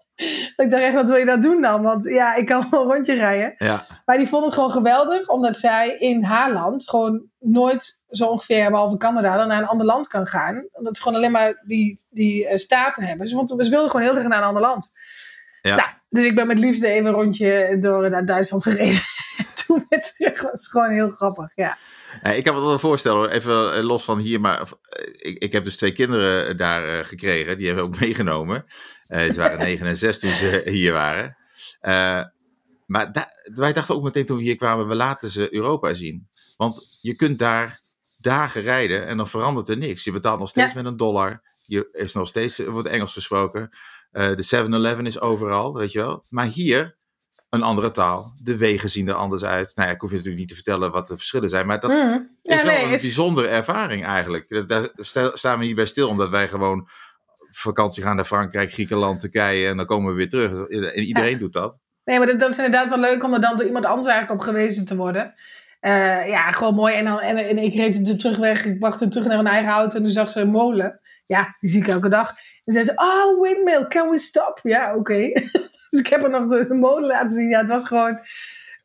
Ik dacht echt, wat wil je dat doen dan? Want ja, ik kan wel een rondje rijden. Ja, Maar die vond het gewoon geweldig, omdat zij in haar land gewoon nooit zo ongeveer, behalve Canada, dan naar een ander land kan gaan. Omdat ze gewoon alleen maar die, die eh, staten hebben. Ze, vond, ze wilden gewoon heel graag naar een ander land. Ja. Nou, dus ik ben met liefde even een rondje door naar Duitsland gereden. En toen met terug was het gewoon heel grappig, ja. Ik kan me dat wel voorstellen, even eh, los van hier, maar eh, ik, ik heb dus twee kinderen eh, daar gekregen, die hebben we ook meegenomen. Eh, ze waren negen en zes toen ze hier waren. Maar da- wij dachten ook meteen toen we hier kwamen, we laten ze Europa zien. Want je kunt daar dagen rijden en dan verandert er niks. Je betaalt nog steeds Ja. met een dollar. Je is nog steeds, er wordt Engels gesproken. De 7-Eleven is overal, weet je wel. Maar hier, een andere taal. De wegen zien er anders uit. Nou ja, ik hoef je natuurlijk niet te vertellen wat de verschillen zijn. Maar dat Mhm. is wel nee, een is- bijzondere ervaring eigenlijk. Daar- Daar sta- staan we niet bij stil, omdat wij gewoon vakantie gaan naar Frankrijk, Griekenland, Turkije en dan komen we weer terug. En iedereen doet dat. Nee, maar dat, dat is inderdaad wel leuk om er dan door iemand anders eigenlijk op gewezen te worden. Eh, ja, gewoon mooi. En, dan, en, en ik reed de terugweg. Ik bracht hem terug naar een eigen auto. En toen zag ze een molen. Ja, die zie ik elke dag. En zei ze, oh, windmill, can we stop? Ja, oké. dus ik heb er nog de, de molen laten zien. Ja, het was gewoon...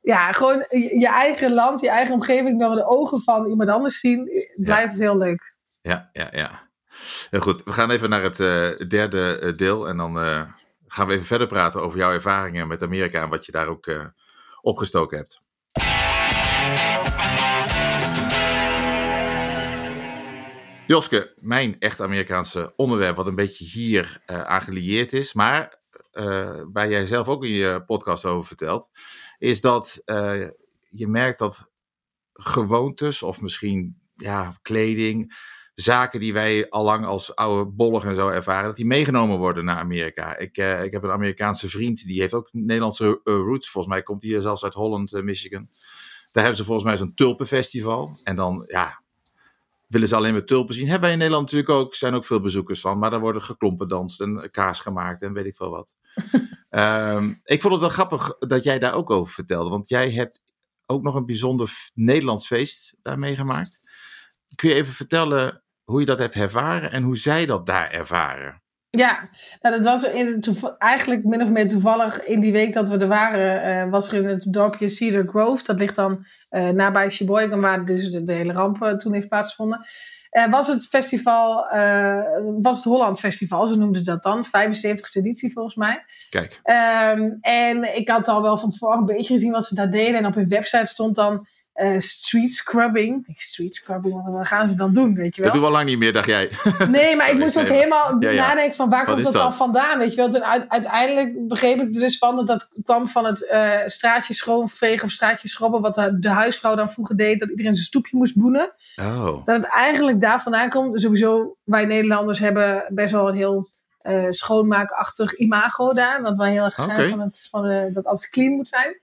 Ja, gewoon je, eigen land, je eigen omgeving door de ogen van iemand anders zien. Blijft heel leuk. Ja, ja, ja. Heel goed, we gaan even naar het eh, derde eh, deel en dan eh, gaan we even verder praten over jouw ervaringen met Amerika en wat je daar ook eh, opgestoken hebt. Joske, mijn echt Amerikaanse onderwerp, wat een beetje hier eh aan gelieerd is, maar eh, waar jij zelf ook in je podcast over vertelt, is dat eh, je merkt dat gewoontes of misschien ja, kleding, zaken die wij al lang als oude bollig en zo ervaren, dat die meegenomen worden naar Amerika. Ik, eh, ik heb een Amerikaanse vriend, die heeft ook Nederlandse roots. Volgens mij komt hij zelfs uit Holland, Michigan. Daar hebben ze volgens mij zo'n tulpenfestival. En dan, ja, willen ze alleen maar tulpen zien. Hebben wij in Nederland natuurlijk ook, zijn ook veel bezoekers van. Maar daar worden geklompen danst en kaas gemaakt en weet ik veel wat. Ehm, ik vond het wel grappig dat jij daar ook over vertelde. Want jij hebt ook nog een bijzonder Nederlands feest daar meegemaakt. Kun je even vertellen hoe je dat hebt ervaren en hoe zij dat daar ervaren? Ja, nou, dat was in, eigenlijk min of meer toevallig in die week dat we er waren, eh, was er in het dorpje Cedar Grove, dat ligt dan eh, nabij Sheboygan, waar dus de, de hele ramp eh, toen heeft plaatsgevonden. Was het festival, was het Holland Festival, zo noemden ze dat dan, 75ste editie volgens mij. Kijk, Ehm, en ik had al wel van tevoren een beetje gezien wat ze daar deden. En op hun website stond dan eh, street scrubbing. Street scrubbing, wat- gaan ze dan doen, weet je wel? dat doen we al lang niet meer, dacht jij. Nee, maar ik moest ook helemaal Ja, ja. nadenken van waar Wat komt dat dan vandaan, weet je wel? Toen uiteindelijk begreep ik er dus van dat dat kwam van het eh, straatje schoonvegen of straatje schrobben, wat de, de huisvrouw dan vroeger deed, dat iedereen zijn stoepje moest boenen. Oh, Dat het eigenlijk daar vandaan komt. Sowieso, wij Nederlanders hebben best wel een heel eh, schoonmaakachtig imago daar. Dat wij heel erg zijn van, het, van dat alles clean moet zijn.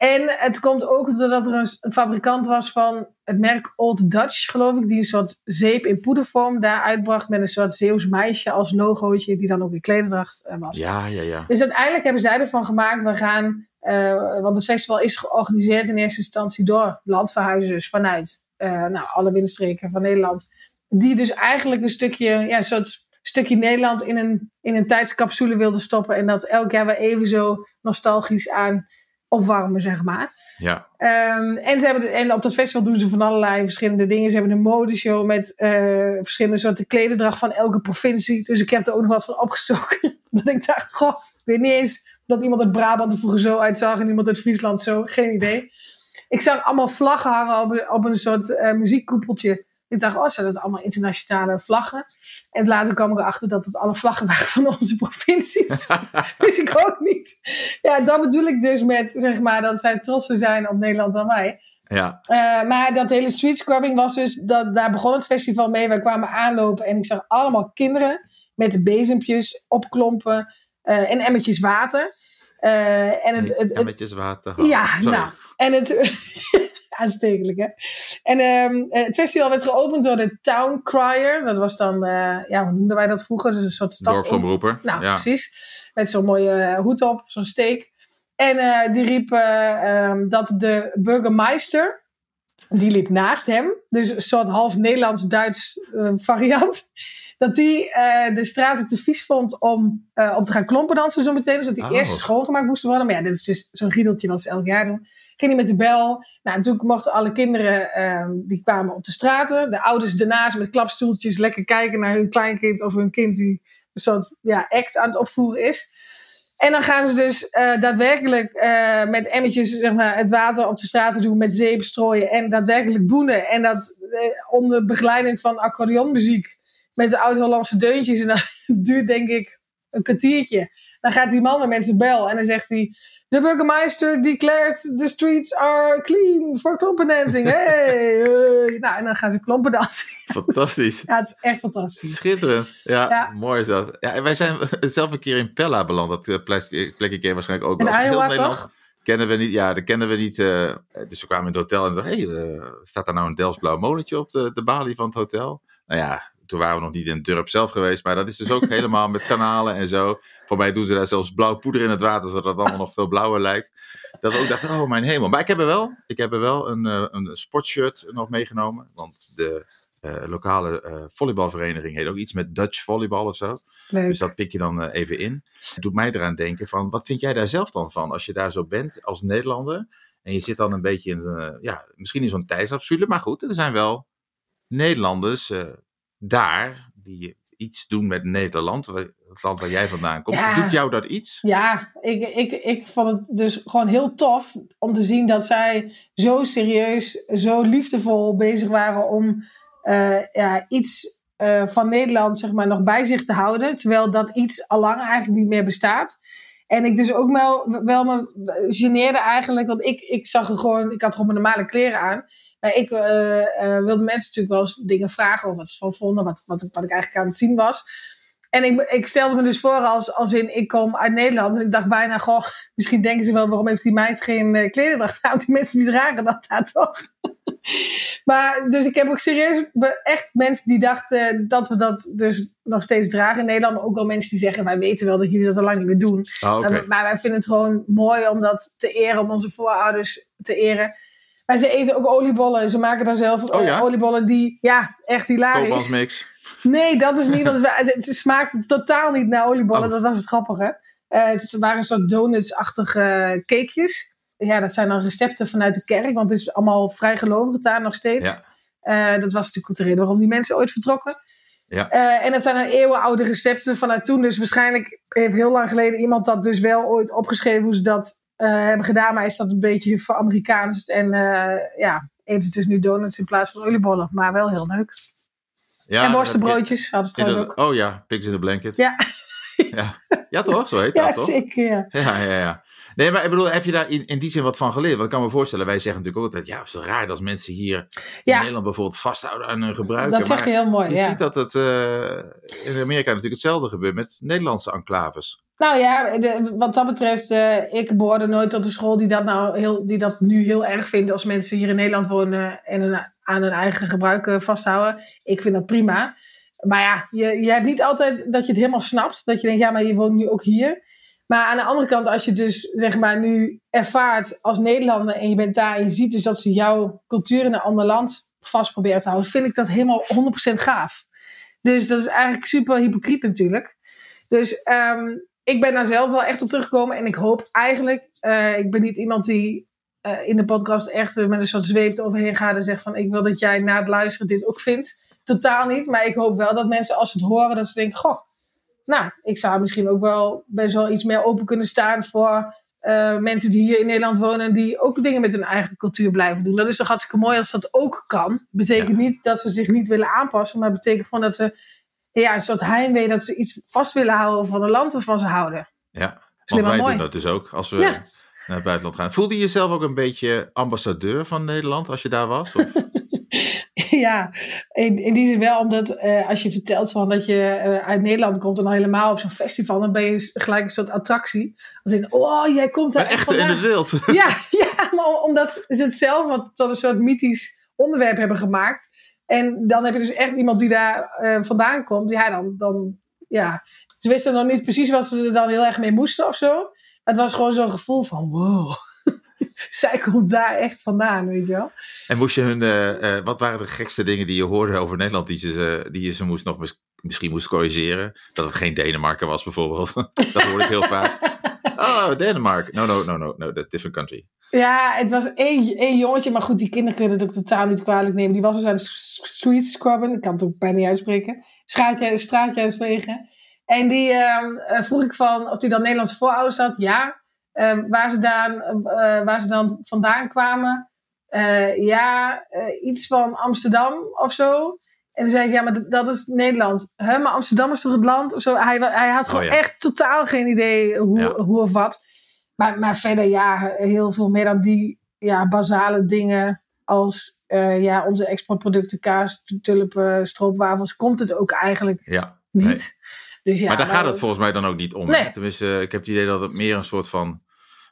En het komt ook doordat er een, fabrikant was van het merk Old Dutch, geloof ik, die een soort zeep in poedervorm daar uitbracht met een soort Zeeuws meisje als logootje, die dan ook in klederdracht eh, was. ja, ja, ja. Dus uiteindelijk hebben zij ervan gemaakt, we gaan, eh, want het festival is georganiseerd in eerste instantie door landverhuizers vanuit eh, nou, alle windstreken van Nederland. Die dus eigenlijk een stukje, ja, een soort stukje Nederland in een, in een tijdscapsule wilden stoppen. En dat elk jaar weer even zo nostalgisch aan opwarmen, zeg maar. Ja, Ehm, en, ze hebben en op dat festival doen ze van allerlei verschillende dingen. Ze hebben een modeshow met eh, verschillende soorten klederdracht van elke provincie. Dus ik heb er ook nog wat van opgestoken. dat ik dacht, goh, ik weet niet eens dat iemand uit Brabant er vroeger zo uitzag en iemand uit Friesland zo. Geen idee. Ik zag allemaal vlaggen hangen op een, op een soort eh, muziekkoepeltje. Ik dacht, oh, zijn dat allemaal internationale vlaggen? En later kwam ik erachter dat het alle vlaggen waren van onze provincies. Wist ik ook niet. Ja, dat bedoel ik dus met, zeg maar, dat zij trotser zijn op Nederland dan wij. ja, Eh, maar dat hele street scrubbing was dus, dat, daar begon het festival mee. Wij kwamen aanlopen en ik zag allemaal kinderen met bezempjes opklompen en emmertjes water. en het, het, emmertjes water. Ja, Sorry. nou. En het, aanstekelijk, hè? En um, het festival werd geopend door de Town Crier. Dat was dan, uh, ja, hoe noemden wij dat vroeger? Dus een soort stadsomroeper. Nou, ja. precies. Met zo'n mooie uh, hoed op, zo'n steek. En uh, die riep um, dat de burgemeester, die liep naast hem. Dus een soort half Nederlands-Duits variant dat hij uh, de straten te vies vond om, uh, om te gaan klompen dansen zo meteen. Dus dat hij oh. eerst schoongemaakt moest worden. Maar ja, dit is dus zo'n riedeltje wat ze elk jaar doen. Ging hij met de bel. Nou, en toen mochten alle kinderen, uh, die kwamen op de straten. De ouders daarnaast met klapstoeltjes lekker kijken naar hun kleinkind of hun kind die een soort ja, act aan het opvoeren is. En dan gaan ze dus uh, daadwerkelijk uh, met emmertjes zeg maar, het water op de straten doen, met zeep strooien en daadwerkelijk boenen. En dat uh, onder begeleiding van accordeonmuziek met de oud-Hollandse deuntjes. En dat duurt denk ik een kwartiertje. Dan gaat die man weer met zijn bel en dan zegt hij... De burgemeester declared the streets are clean for klompendancing. Hey, hey. Nou, en dan gaan ze klompen dansen. Fantastisch. ja, het is echt fantastisch. Schitterend. Ja, mooi is dat. Ja, wij zijn zelf een keer in Pella beland. Dat eh, plekje, plekje ken waarschijnlijk ook wel. In Iowa, toch? Kennen we niet, ja, dat kennen we niet. Uh, dus we kwamen in het hotel en dachten, hé, hey, uh, staat daar nou een Delfts blauw molentje op de, de balie van het hotel? Nou ja, toen waren we nog niet in het dorp zelf geweest, maar dat is dus ook helemaal met kanalen en zo. Voor mij doen ze daar zelfs blauw poeder in het water, zodat het allemaal nog veel blauwer lijkt. Dat ook dachten, oh mijn hemel. Maar ik heb er wel, ik heb er wel een, uh, een sportshirt nog meegenomen, want de uh, lokale uh, volleybalvereniging heet ook iets met Dutch volleybal of zo. Leuk. Dus dat pik je dan even in. Het doet mij eraan denken van, wat vind jij daar zelf dan van als je daar zo bent als Nederlander? En je zit dan een beetje in, ja, misschien in zo'n tijdsabsule, maar goed, er zijn wel Nederlanders, daar, die iets doen met Nederland, het land waar jij vandaan komt, doet jou dat iets? Ja, ik, ik, ik vond het dus gewoon heel tof om te zien dat zij zo serieus, zo liefdevol bezig waren om uh, ja, iets uh, van Nederland zeg maar, nog bij zich te houden, terwijl dat iets al lang eigenlijk niet meer bestaat. En ik dus ook wel, wel me geneerde eigenlijk, want ik, ik zag er gewoon, ik had gewoon mijn normale kleren aan. Maar ik uh, uh, wilde mensen natuurlijk wel eens dingen vragen of wat ze van vonden, wat, wat, wat ik eigenlijk aan het zien was. En ik, ik stelde me dus voor als, als in, ik kom uit Nederland. En ik dacht bijna, goh, misschien denken ze wel, waarom heeft die meid geen uh, klederdracht aan? Die mensen die dragen dat daar toch. maar, dus ik heb ook serieus echt mensen die dachten dat we dat dus nog steeds dragen in Nederland. Maar ook wel mensen die zeggen, wij weten wel dat jullie dat al lang niet meer doen. Oh, okay. maar wij vinden het gewoon mooi om dat te eren, om onze voorouders te eren. Maar ze eten ook oliebollen. Ze maken daar zelf oh, ja? oliebollen die, ja, echt hilarisch. mix. Nee, dat is niet. Want het, het smaakt totaal niet naar oliebollen. Oh. Dat was het grappige. Uh, het waren een soort donuts-achtige cakejes. Ja, dat zijn dan recepten vanuit de kerk. Want het is allemaal vrij gelovig daar nog steeds. Ja. Uh, dat was natuurlijk de reden waarom die mensen ooit vertrokken. Ja. Uh, en dat zijn dan eeuwenoude recepten vanuit toen. Dus waarschijnlijk heeft heel lang geleden iemand dat dus wel ooit opgeschreven hoe ze dat uh, hebben gedaan. Maar is dat een beetje voor Amerikaans. En ja, eten ze dus nu donuts in plaats van oliebollen. Maar wel heel leuk. Ja, en worstenbroodjes hadden ze trouwens ook. Oh ja, pigs in a blanket. Ja. ja. ja, toch? Zo heet ja, dat, toch? Zeker, ja, Ja, ja, ja. Nee, maar ik bedoel, heb je daar in, in die zin wat van geleerd? Want ik kan me voorstellen, wij zeggen natuurlijk ook altijd, ja, het is raar dat mensen hier in. Nederland bijvoorbeeld vasthouden aan hun gebruiken. Dat zeg je heel mooi, je ja. ziet dat het eh, in Amerika natuurlijk hetzelfde gebeurt met Nederlandse enclaves. Nou ja, de- wat dat betreft, eh, ik behoorde nooit tot de school die dat, nou heel, die dat nu heel erg vindt als mensen hier in Nederland wonen en aan hun eigen gebruik eh, vasthouden. Ik vind dat prima. Maar ja, je, je hebt niet altijd dat je het helemaal snapt. Dat je denkt, ja, maar je woont nu ook hier. Maar aan de andere kant, als je dus zeg maar nu ervaart als Nederlander en je bent daar en je ziet dus dat ze jouw cultuur in een ander land vast proberen te houden, vind ik dat helemaal 100% gaaf. Dus dat is eigenlijk super hypocriet natuurlijk. Dus ehm, ik ben daar zelf wel echt op teruggekomen en ik hoop eigenlijk, eh, ik ben niet iemand die eh, in de podcast echt met een soort zweeft overheen gaat en zegt van ik wil dat jij na het luisteren dit ook vindt. Totaal niet, maar ik hoop wel dat mensen als ze het horen, dat ze denken, goh, nou, ik zou misschien ook wel best wel iets meer open kunnen staan voor eh, mensen die hier in Nederland wonen, die ook dingen met hun eigen cultuur blijven doen. Dat is toch hartstikke mooi als dat ook kan. Betekent Ja. niet dat ze zich niet willen aanpassen, maar betekent gewoon dat ze ja, een soort heimwee, dat ze iets vast willen houden van een land waarvan ze houden. Ja, want wij mooi. doen dat dus ook als we Ja. naar het buitenland gaan. Voelde je jezelf ook een beetje ambassadeur van Nederland als je daar was? Of? ja, in, in die zin wel, omdat eh, als je vertelt van dat je eh, uit Nederland komt en dan helemaal op zo'n festival, dan ben je gelijk een soort attractie. Als in, oh, jij komt daar echt in vandaan. het wild. Ja, ja, maar omdat ze het zelf wat tot een soort mythisch onderwerp hebben gemaakt. En dan heb je dus echt iemand die daar eh, vandaan komt. Ja, dan, dan, ja. Ze wisten nog niet precies wat ze er dan heel erg mee moesten of zo. Maar het was gewoon zo'n gevoel van, wow. Zij komt daar echt vandaan, weet je wel. En moest je hun, eh, eh, wat waren de gekste dingen die je hoorde over Nederland die, ze, die je ze moest nog mis- misschien moest corrigeren? Dat het geen Denemarken was bijvoorbeeld. dat hoorde ik heel vaak. Oh, Denemarken. No, no, no, no, no, that's a different country. Ja, het was één, één jongetje, maar goed, die kinderen kunnen het ook totaal niet kwalijk nemen. Die was dus aan de s- street scrubben, ik kan het ook bijna niet uitspreken. Straatje, straatje uitvegen. En die ehm, eh, vroeg ik van of hij dan Nederlandse voorouders had. Ja. Ehm, waar, ze dan, eh, waar ze dan vandaan kwamen. Eh, ja, eh, iets van Amsterdam of zo. En toen zei ik, ja, maar dat is Nederland. Hè, maar Amsterdam is toch het land? Of zo. Hij, hij had Oh, gewoon ja. echt totaal geen idee hoe, Ja. hoe of wat. Maar, maar verder, ja, heel veel meer dan die ja, basale dingen als ja, onze exportproducten, kaas, tulpen, stroopwafels, komt het ook eigenlijk Ja. niet. Nee. Dus ja, maar daar gaat het volgens mij dan ook niet om. Nee. Tenminste, ik heb het idee dat het meer een soort van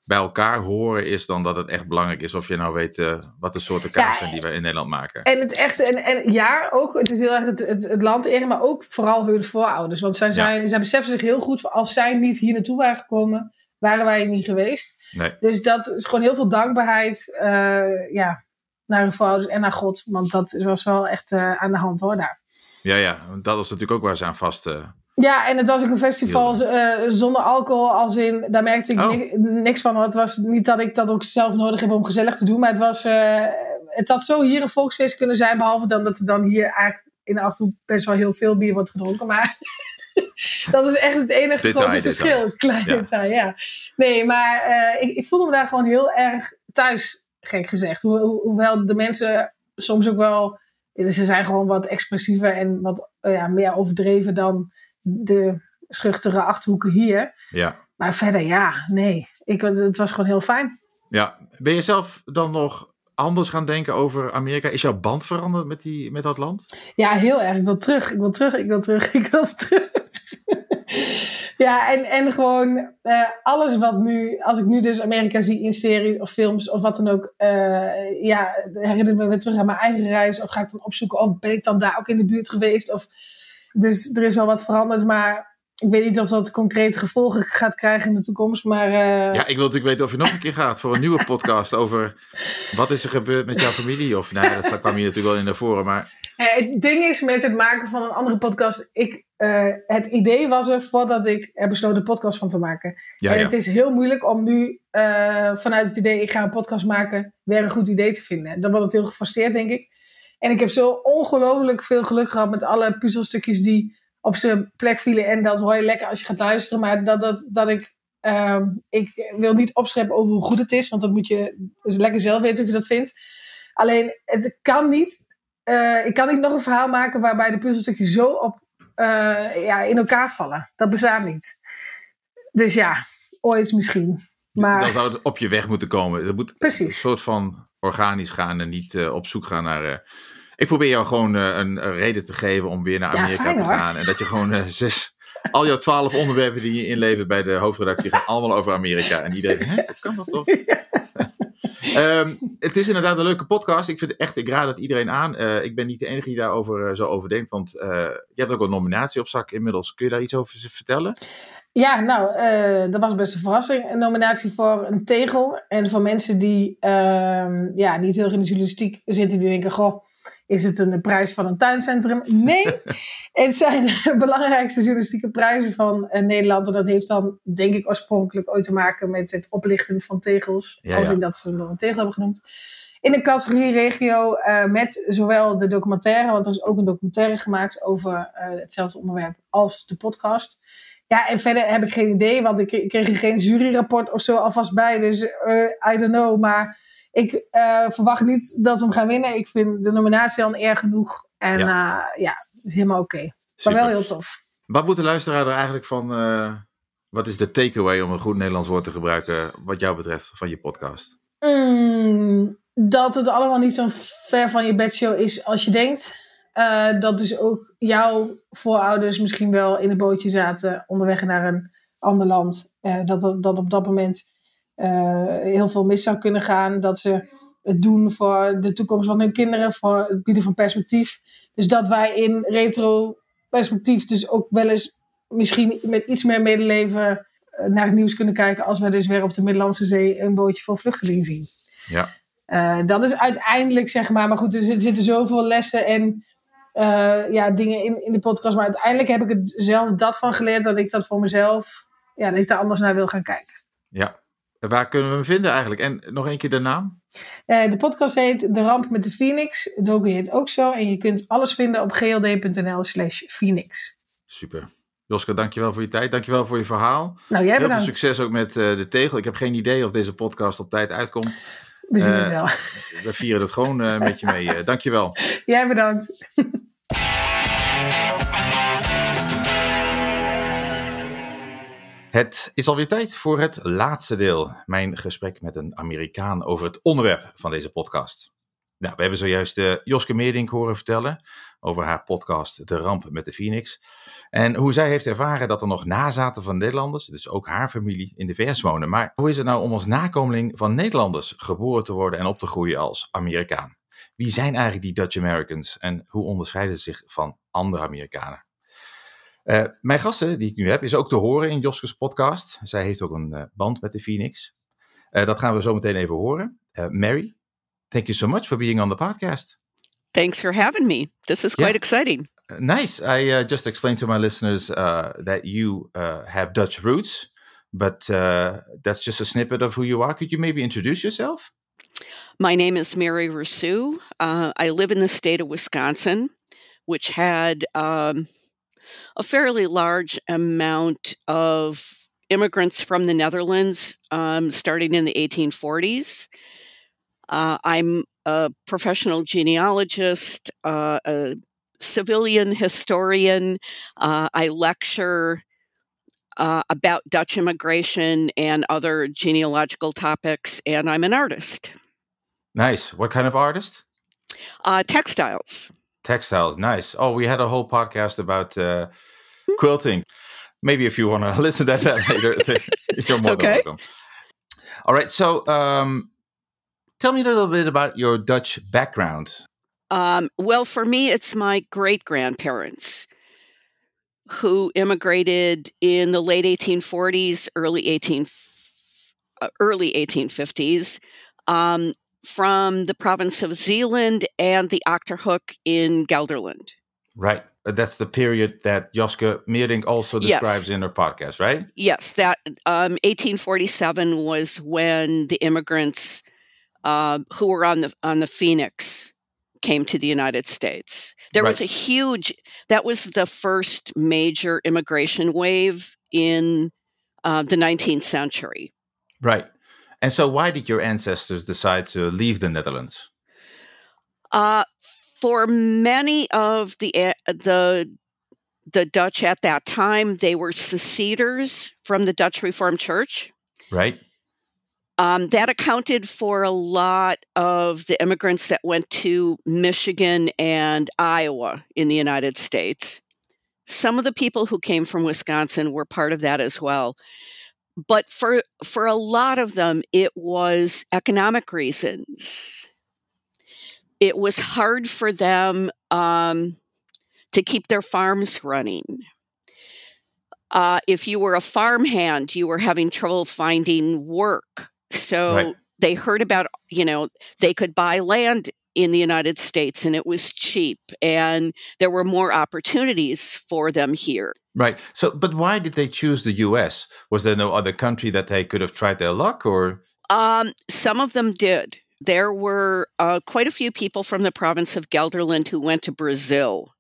bij elkaar horen is dan dat het echt belangrijk is of je nou weet eh, wat de soorten kaas Ja, zijn die wij in Nederland maken. En het echte, en, en ja, ook, het is heel erg het, het, het land eren, maar ook vooral hun voorouders. Want zij, zijn, zij beseffen zich heel goed, als zij niet hier naartoe waren gekomen, waren wij niet geweest. Nee. Dus dat is gewoon heel veel dankbaarheid eh, ja, naar hun voorouders en naar God. Want dat was wel echt eh, aan de hand hoor daar. Ja, ja, dat was natuurlijk ook waar ze aan vast. Ja, en het was ook een festival eh, zonder alcohol. Als in, daar merkte ik Oh. ni- niks van. Het was niet dat ik dat ook zelf nodig heb om gezellig te doen. Maar het was, eh, het had zo hier een volksfeest kunnen zijn. Behalve dan dat er dan hier eigenlijk in de Achterhoek best wel heel veel bier wordt gedronken. Maar dat is echt het enige Detail, grote detail. verschil. Klein Ja. detail, ja. Nee, maar eh, ik, ik voelde me daar gewoon heel erg thuis, gek gezegd. Ho- ho- hoewel de mensen soms ook wel... Ze zijn gewoon wat expressiever en wat ja, meer overdreven dan de schuchtere achterhoeken hier. ja. Maar verder, ja, nee. Ik, het was gewoon heel fijn. ja. Ben je zelf dan nog anders gaan denken over Amerika? Is jouw band veranderd met, die, met dat land? Ja, heel erg. Ik wil terug, ik wil terug, ik wil terug, ik wil terug. ja, en, en gewoon eh, alles wat nu, als ik nu dus Amerika zie in series of films of wat dan ook, eh, ja, herinner me weer terug aan mijn eigen reis. Of ga ik dan opzoeken, of ben ik dan daar ook in de buurt geweest? Of, dus er is wel wat veranderd, maar ik weet niet of dat concrete gevolgen gaat krijgen in de toekomst. Maar eh, Ja, ik wil natuurlijk weten of je nog een keer gaat voor een nieuwe podcast over wat is er gebeurd met jouw familie. Of nou ja, dat kwam hier natuurlijk wel in naar voren. Maar het ding is met het maken van een andere podcast. Ik, eh, het idee was er voordat ik er besloot een podcast van te maken. ja, en ja. het is heel moeilijk om nu eh, vanuit het idee ik ga een podcast maken weer een goed idee te vinden. Dan wordt het heel geforceerd, denk ik. En ik heb zo ongelooflijk veel geluk gehad met alle puzzelstukjes die op zijn plek vielen. En dat hoor je lekker als je gaat luisteren. Maar dat, dat, dat ik. ehm, ik wil niet opscheppen over hoe goed het is, want dat moet je dus lekker zelf weten of je dat vindt. Alleen, het kan niet. eh, ik kan niet nog een verhaal maken waarbij de puzzelstukjes zo op, eh, ja, in elkaar vallen. Dat bestaat niet. Dus ja, ooit misschien. Maar Dan zou het op je weg moeten komen. Dat moet een precies. soort van organisch gaan en niet eh, op zoek gaan naar. eh, Ik probeer jou gewoon eh, een, reden te geven om weer naar Ja, Amerika fijn, te hoor. gaan. En dat je gewoon zes. Al jouw twaalf onderwerpen die je inlevert bij de hoofdredactie gaan allemaal over Amerika. En iedereen, hè, dat kan dat toch? Ehm, het is inderdaad een leuke podcast. Ik vind echt, ik raad het iedereen aan. Ik ben niet de enige die daarover zo over denkt. Want eh, je hebt ook een nominatie op zak inmiddels. Kun je daar iets over vertellen? Ja, nou, eh, dat was best een verrassing. Een nominatie voor een tegel. En voor mensen die ehm, ja, niet heel erg in de journalistiek zitten, die denken: Goh, is het een prijs van een tuincentrum? Nee, het zijn de belangrijkste journalistieke prijzen van eh, Nederland. En dat heeft dan, denk ik, oorspronkelijk ooit te maken met het oplichten van tegels. Ja, als ja. in dat ze hem een tegel hebben genoemd. In de categorie regio eh, met zowel de documentaire, want er is ook een documentaire gemaakt over hetzelfde onderwerp als de podcast. Ja, en verder heb ik geen idee, want ik, kreeg er geen juryrapport of zo alvast bij. Dus eh, I don't know. Maar ik eh, verwacht niet dat ze hem gaan winnen. Ik vind de nominatie al eer genoeg. En ja, is helemaal oké. Maar wel heel tof. Wat moet de luisteraar er eigenlijk van... wat is de takeaway, om een goed Nederlands woord te gebruiken, wat jou betreft, van je podcast? Mm, dat het allemaal niet zo ver van je bedshow is als je denkt. Uh, dat dus ook jouw voorouders misschien wel in een bootje zaten onderweg naar een ander land. Uh, dat, dat op dat moment uh, heel veel mis zou kunnen gaan. Dat ze het doen voor de toekomst van hun kinderen, voor het bieden van perspectief. Dus dat wij in retro-perspectief dus ook wel eens misschien met iets meer medeleven naar het nieuws kunnen kijken als we dus weer op de Middellandse Zee een bootje vol vluchtelingen zien. Ja. Uh, dat is uiteindelijk, zeg maar, maar goed, er zitten zoveel lessen en uh, ja, dingen in, in de podcast. Maar uiteindelijk heb ik het zelf dat van geleerd dat ik dat voor mezelf, ja, dat ik daar anders naar wil gaan kijken. Ja, waar kunnen we hem vinden eigenlijk? En nog een keer de naam? Uh, de podcast heet De Ramp met de Phoenix. Het docu heet ook zo. En je kunt alles vinden op gld.nl slash Phoenix. Super. Joske, dankjewel voor je tijd. Dankjewel voor je verhaal. Nou, jij Heel veel succes ook met uh, de tegel. Ik heb geen idee of deze podcast op tijd uitkomt. We zien het wel. We vieren het gewoon uh, met je mee. Dankjewel. Jij bedankt. Het is alweer tijd voor het laatste deel. Mijn gesprek met een Amerikaan over het onderwerp van deze podcast. Nou, we hebben zojuist uh, Joske Meerdink horen vertellen over haar podcast De Ramp met de Phoenix. En hoe zij heeft ervaren dat er nog nazaten van Nederlanders, dus ook haar familie, in de VS wonen. Maar hoe is het nou om als nakomeling van Nederlanders geboren te worden en op te groeien als Amerikaan? Wie zijn eigenlijk die Dutch Americans en hoe onderscheiden ze zich van andere Amerikanen? Uh, mijn gasten die ik nu heb, is ook te horen in Joskes podcast. Zij heeft ook een uh, band met de Phoenix. Uh, dat gaan we zo meteen even horen. Mary, thank you so much for being on the podcast. Thanks for having me. This is quite yeah. exciting. nice. I just explained to my listeners that you have Dutch roots, but that's just a snippet of who you are. Could you maybe introduce yourself? My name is Mary Rousseau. I live in the state of Wisconsin, which had um, a fairly large amount of immigrants from the Netherlands um, starting in the 1840s. Uh, I'm a professional genealogist, uh, a civilian historian. Uh, I lecture uh, about Dutch immigration and other genealogical topics, and I'm an artist. Nice. What kind of artist? Uh, textiles. Textiles, nice. Oh, we had a whole podcast about uh, quilting. Maybe if you want to listen to that later, you're more okay. than welcome. All right. So, um, tell me a little bit about your Dutch background. Um, well, for me, it's my great grandparents who immigrated in the late 1840s, early 18 uh, early 1850s. Um, from the province of Zeeland and the Achterhoek in Gelderland. Right. Uh, that's the period that Joske Meerdink also describes yes. in her podcast, right? Yes. That um, 1847 was when the immigrants uh, who were on the on the Phoenix came to the United States. There right. was a huge. That was the first major immigration wave in uh, the 19th century. Right. And so, why did your ancestors decide to leave the Netherlands? Uh, for many of the eh, the the Dutch at that time, they were seceders from the Dutch Reformed Church. Right. Um, that accounted for a lot of the immigrants that went to Michigan and Iowa in the United States. Some of the people who came from Wisconsin were part of that as well but for for a lot of them it was economic reasons it was hard for them um, to keep their farms running uh, if you were a farmhand you were having trouble finding work so right. they heard about you know they could buy land in the United States and it was cheap and there were more opportunities for them here. Right. So, but why did they choose the US? Was there no other country that they could have tried their luck or? Um, some of them did. There were uh, quite a few people from the province of Gelderland who went to Brazil,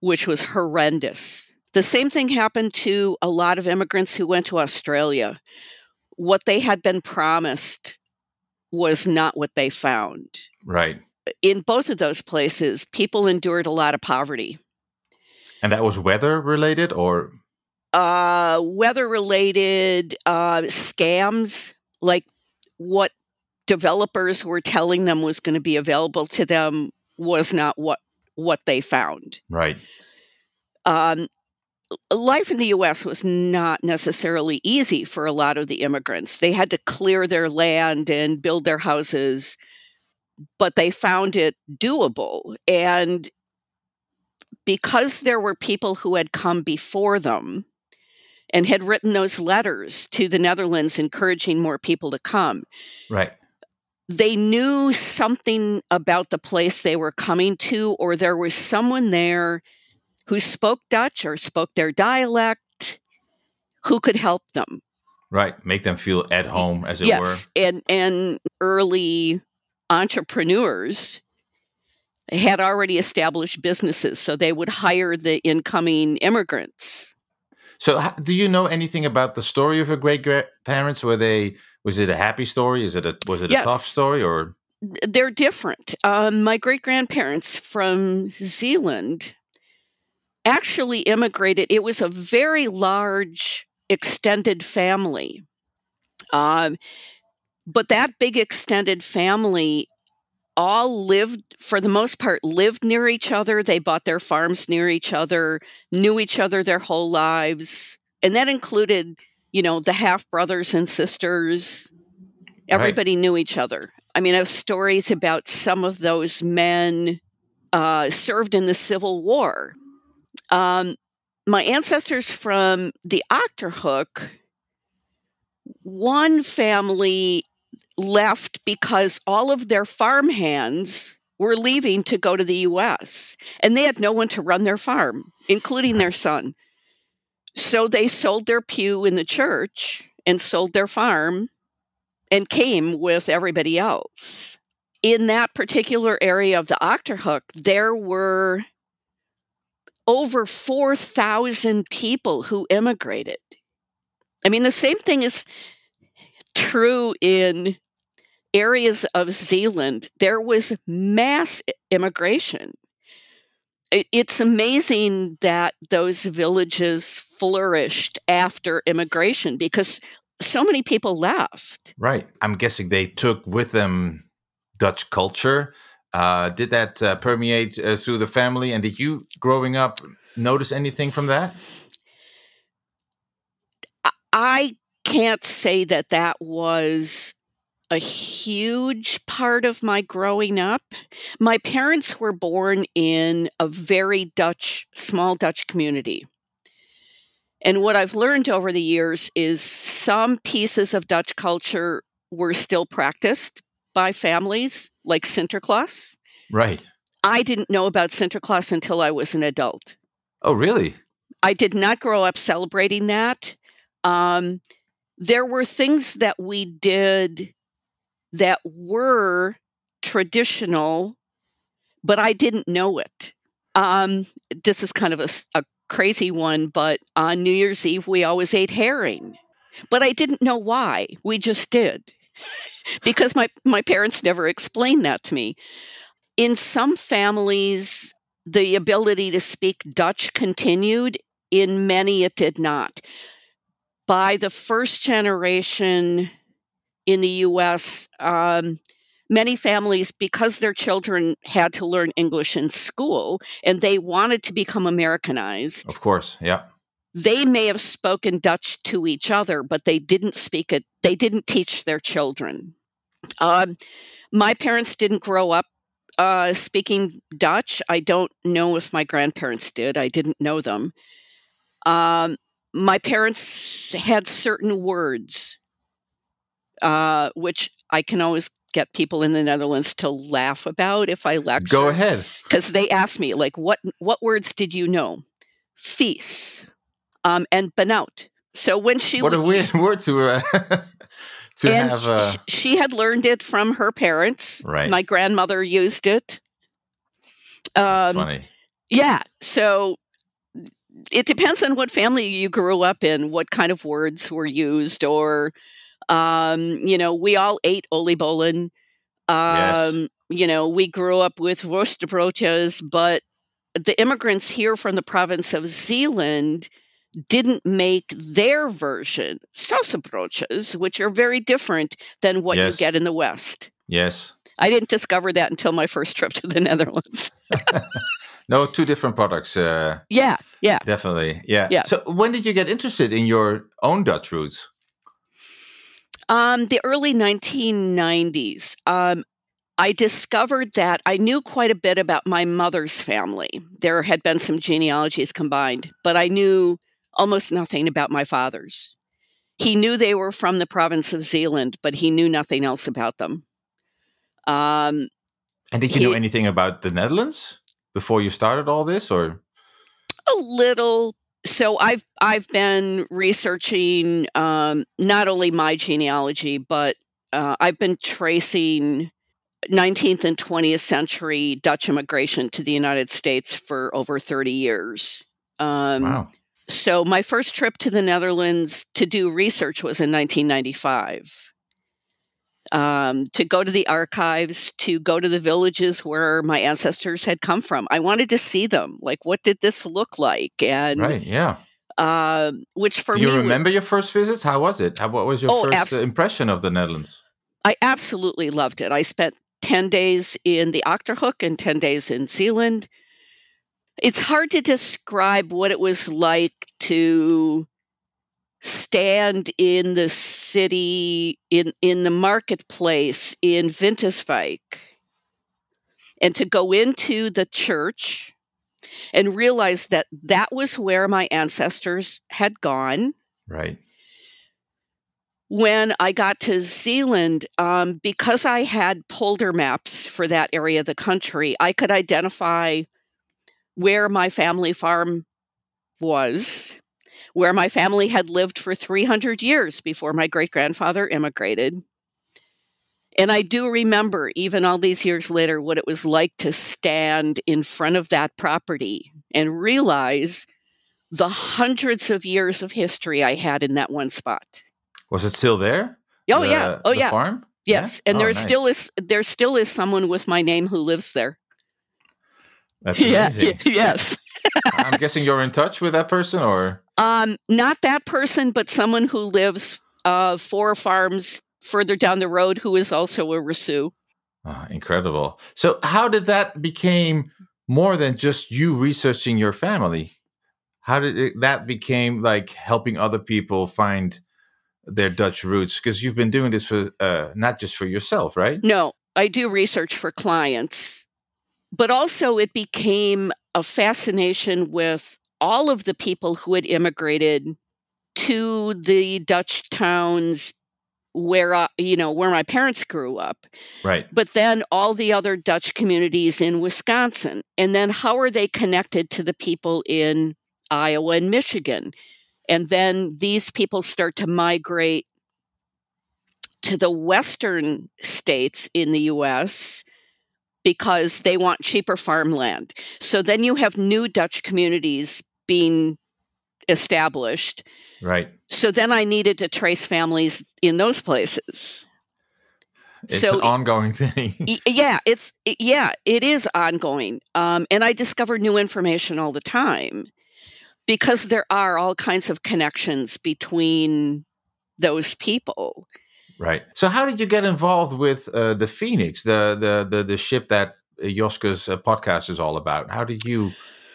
which was horrendous. The same thing happened to a lot of immigrants who went to Australia. What they had been promised was not what they found. Right in both of those places, people endured a lot of poverty. And that was weather related or? Uh, weather related uh, scams, like what developers were telling them was going to be available to them was not what what they found. Right. Um, life in the U.S. was not necessarily easy for a lot of the immigrants. They had to clear their land and build their houses, but they found it doable. And because there were people who had come before them and had written those letters to the Netherlands encouraging more people to come. Right. They knew something about the place they were coming to, or there was someone there who spoke Dutch or spoke their dialect who could help them. Right. Make them feel at home, as it yes. were. And, and early entrepreneurs had already established businesses, so they would hire the incoming immigrants. So, do you know anything about the story of your great grandparents? Were they was it a happy story? Is it a was it a Yes. tough story or They're different. Um, my great grandparents from Zealand actually immigrated. It was a very large, extended family. Um, but that big extended family all lived, for the most part, lived near each other. They bought their farms near each other, knew each other their whole lives. And that included, you know, the half brothers and sisters. Right. Everybody knew each other. I mean, I have stories about some of those men uh, served in the Civil War. Um, my ancestors from the Achterhoek, one family left because all of their farm hands were leaving to go to the US and they had no one to run their farm, including their son. So they sold their pew in the church and sold their farm and came with everybody else. In that particular area of the Achterhoek, there were over 4,000 people who immigrated. I mean, the same thing is true in areas of Zealand. There was mass immigration. It's amazing that those villages flourished after immigration because so many people left. right? I'm guessing they took with them Dutch culture. Uh, did that uh, permeate uh, through the family? And did you, growing up, notice anything from that? I can't say that that was a huge part of my growing up. My parents were born in a very Dutch, small Dutch community. And what I've learned over the years is some pieces of Dutch culture were still practiced by families, like Sinterklaas. Right. I didn't know about Sinterklaas until I was an adult. Oh, really? I did not grow up celebrating that. Um, there were things that we did that were traditional, but I didn't know it. Um, this is kind of a crazy one, but on New Year's Eve, we always ate herring. But I didn't know why. We just did because my, my parents never explained that to me. In some families, the ability to speak Dutch continued. In many, it did not. By the first generation in the US, um, many families, because their children had to learn English in school and they wanted to become Americanized, Of course. Yeah. they may have spoken Dutch to each other, but they didn't speak it, they didn't teach their children. Um, my parents didn't grow up uh, speaking Dutch. I don't know if my grandparents did, I didn't know them. Um, my parents had certain words, uh, which I can always get people in the Netherlands to laugh about if I lecture Go ahead. because they asked me like what what words did you know fees um and benout so when she What a weird word to uh, to have. Uh, sh- she had learned it from her parents Right. my grandmother used it um funny. yeah so it depends on what family you grew up in what kind of words were used or um you know we all ate oliebollen um Yes. you know we grew up with worstebroodjes but the immigrants here from the province of zealand didn't make their version sausage which are very different than what Yes. you get in the West. Yes. I didn't discover that until my first trip to the Netherlands. No, two different products. Uh, yeah, yeah. definitely. Yeah. Yeah. So when did you get interested in your own Dutch roots? Um, the early 1990s. Um, I discovered that I knew quite a bit about my mother's family. There had been some genealogies combined, but I knew almost nothing about my father's. He knew they were from the province of Zealand, but he knew nothing else about them. Um, And did you know anything about the Netherlands before you started all this, or? a little so i've i've been researching um, not only my genealogy but uh, i've been tracing 19th and 20th century dutch immigration to the united states for over 30 years um, wow. so my first trip to the netherlands to do research was in 1995 um, to go to the archives, to go to the villages where my ancestors had come from. I wanted to see them. Like, what did this look like? And Right. Yeah. um, which for Do you me, remember your first visits? How was it? How, what was your Oh, first abs- uh, impression of the Netherlands? I absolutely loved it. I spent 10 days in the Achterhoek and 10 days in Zealand. It's hard to describe what it was like to stand in the city, in, in the marketplace in Winterswijk, and to go into the church and realize that that was where my ancestors had gone Right. when I got to Zealand, um, because I had polder maps for that area of the country, I could identify where my family farm was, where my family had lived for 300 years before my great grandfather immigrated. And I do remember, even all these years later, what it was like to stand in front of that property and realize the hundreds of years of history I had in that one spot. Was it still there? Oh The- yeah. Oh the yeah. Farm. Yeah? Yes, and Oh, there nice. still is there still is someone with my name who lives there. That's amazing. yes. I'm guessing you're in touch with that person, or Um, not that person, but someone who lives uh, four farms further down the road who is also a Rasu. Ah, incredible. So, how did that became more than just you researching your family? How did it, that became like helping other people find their Dutch roots? Because you've been doing this for uh, not just for yourself, right? No, I do research for clients, but also it became a fascination with all of the people who had immigrated to the Dutch towns where uh, you know where my parents grew up Right. but then all the other Dutch communities in Wisconsin. And then how are they connected to the people in Iowa and Michigan? And then these people start to migrate to the western states in the US because they want cheaper farmland. So then you have new Dutch communities being established. Right. So then I needed to trace families in those places. It's So- an ongoing thing. Yeah it's yeah it is ongoing um, and i discover new information all the time because there are all kinds of connections between those people Right. So, how did you get involved with uh, the Phoenix, the the the, the ship that Joska's uh, podcast is all about? How did you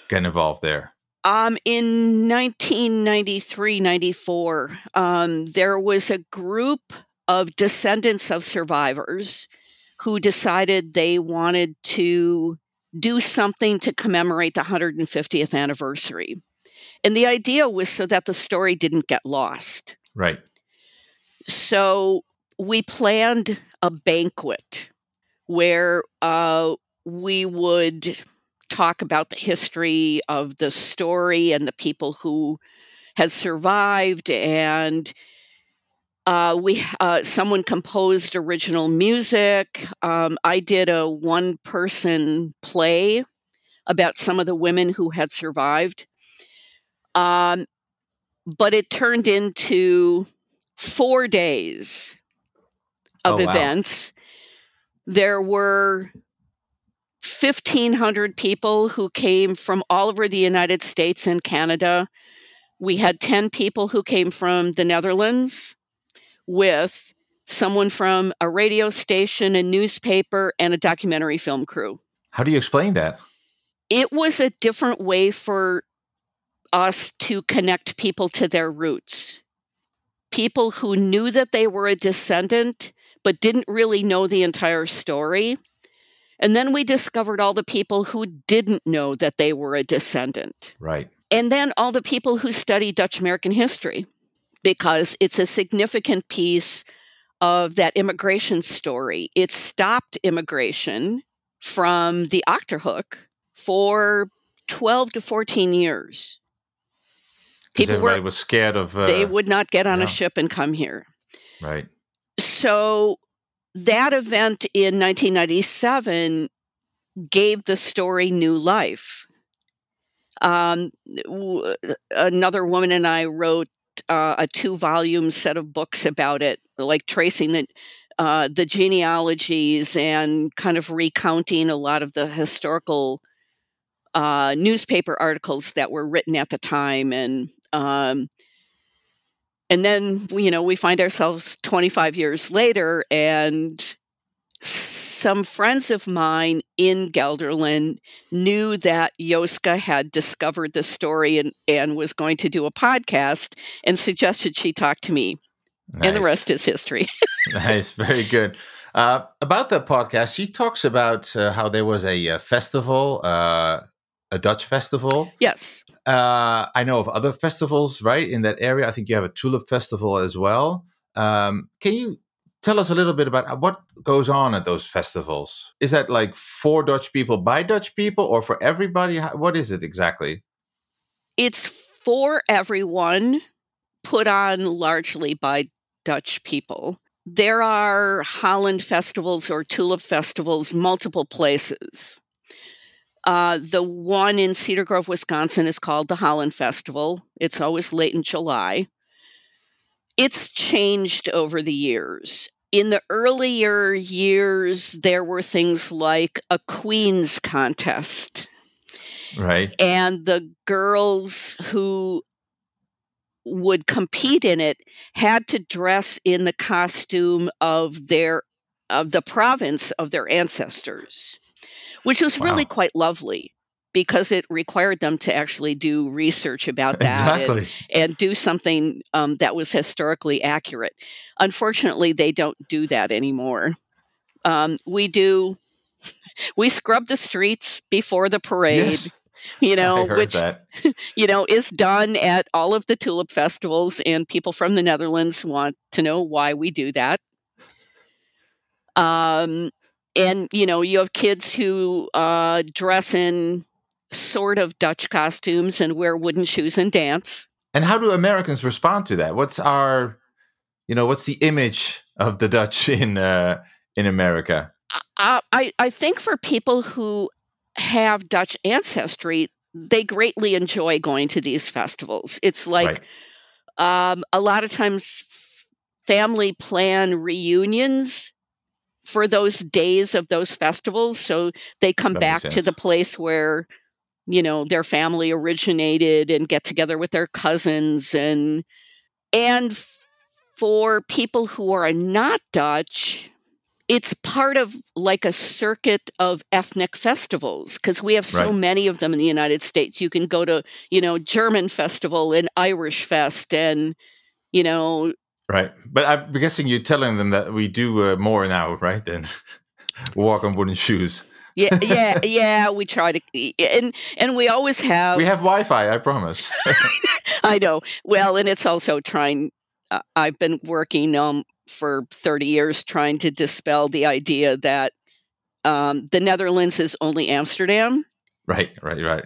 get involved there? Um, in 1993 94 um, there was a group of descendants of survivors who decided they wanted to do something to commemorate the 150th anniversary and the idea was so that the story didn't get lost Right. so we planned a banquet where uh, we would talk about the history of the story and the people who had survived and uh, we uh, someone composed original music um, i did a one person play about some of the women who had survived um, but it turned into four days of Oh, wow. events. There were 1,500 people who came from all over the United States and Canada. we had 10 people who came from the Netherlands with someone from a radio station, a newspaper, and a documentary film crew. How do you explain that? It was a different way for us to connect people to their roots. People who knew that they were a descendant but didn't really know the entire story. And then we discovered all the people who didn't know that they were a descendant. Right. And then all the people who study Dutch American history, because it's a significant piece of that immigration story. It stopped immigration from the Achterhoek for 12 to 14 years. People everybody were, was scared of. Uh, they would not get on yeah. a ship and come here. Right. So that event in 1997 gave the story new life. Um, w- another woman and I wrote uh, a two volume set of books about it, like tracing the uh, the genealogies and kind of recounting a lot of the historical uh, newspaper articles that were written at the time, and um, and then you know we find ourselves 25 years later, and some friends of mine in Gelderland knew that Joska had discovered the story and, and was going to do a podcast and suggested she talk to me. Nice. And the rest is history. nice. Very good. Uh, about the podcast, she talks about uh, how there was a, a uh, festival, uh, a Dutch festival. Yes. Uh, I know of other festivals, right, in that area. I think you have a tulip festival as well. Um, can you tell us a little bit about what goes on at those festivals. Is that like for Dutch people by Dutch people or for everybody? What is it exactly? It's for everyone, put on largely by Dutch people. There are Holland festivals or tulip festivals multiple places. Uh, the one in Cedar Grove, Wisconsin is called the Holland Festival. It's always late in July. It's changed over the years. In the earlier years, there were things like a Queen's contest. Right. And the girls who would compete in it had to dress in the costume of their of the province of their ancestors which was wow. really quite lovely because it required them to actually do research about that exactly. and, and, do something um, that was historically accurate. Unfortunately, they don't do that anymore. Um, we do, we scrub the streets before the parade. Yes. You know, which you know is done at all of the tulip festivals, and people from the Netherlands want to know why we do that. Um, and you know you have kids who uh, dress in sort of Dutch costumes and wear wooden shoes and dance. And how do Americans respond to that? What's our, you know, what's the image of the Dutch in uh, in America? I, I I think for people who have Dutch ancestry, they greatly enjoy going to these festivals. It's like right. um, a lot of times family plan reunions for those days of those festivals. So they come that back to the place where, you know, their family originated and get together with their cousins and and for people who are not Dutch, it's part of like a circuit of ethnic festivals because we have so right. many of them in the United States. You can go to, you know, German festival and Irish fest and, you know, Right, but I'm guessing you're telling them that we do uh, more now, right? Than walk on wooden shoes. yeah, yeah, yeah. We try to, and and we always have. We have Wi-Fi. I promise. I know. Well, and it's also trying. Uh, I've been working um for 30 years trying to dispel the idea that um, the Netherlands is only Amsterdam. Right, right, right.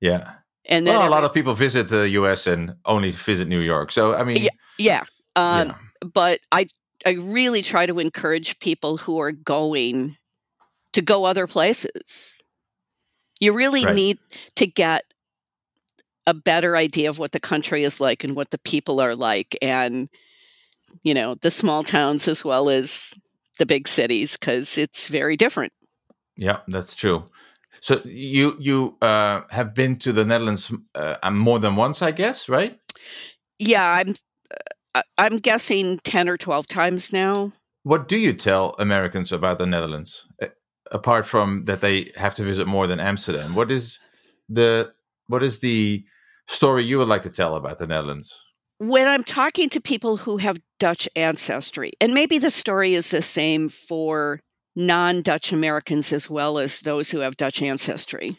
Yeah. And then well, a lot of people visit the U.S. and only visit New York. So I mean, yeah, yeah. Um, yeah. But I I really try to encourage people who are going to go other places. You really right. need to get a better idea of what the country is like and what the people are like and you know the small towns as well as the big cities because it's very different yeah that's true so you you uh, have been to the netherlands uh, more than once i guess right Yeah, I'm I'm guessing 10 or 12 times now. What do you tell Americans about the Netherlands? Apart from that they have to visit more than Amsterdam. What is the what is the story you would like to tell about the Netherlands? When I'm talking to people who have Dutch ancestry, and maybe the story is the same for non Dutch Americans as well as those who have Dutch ancestry.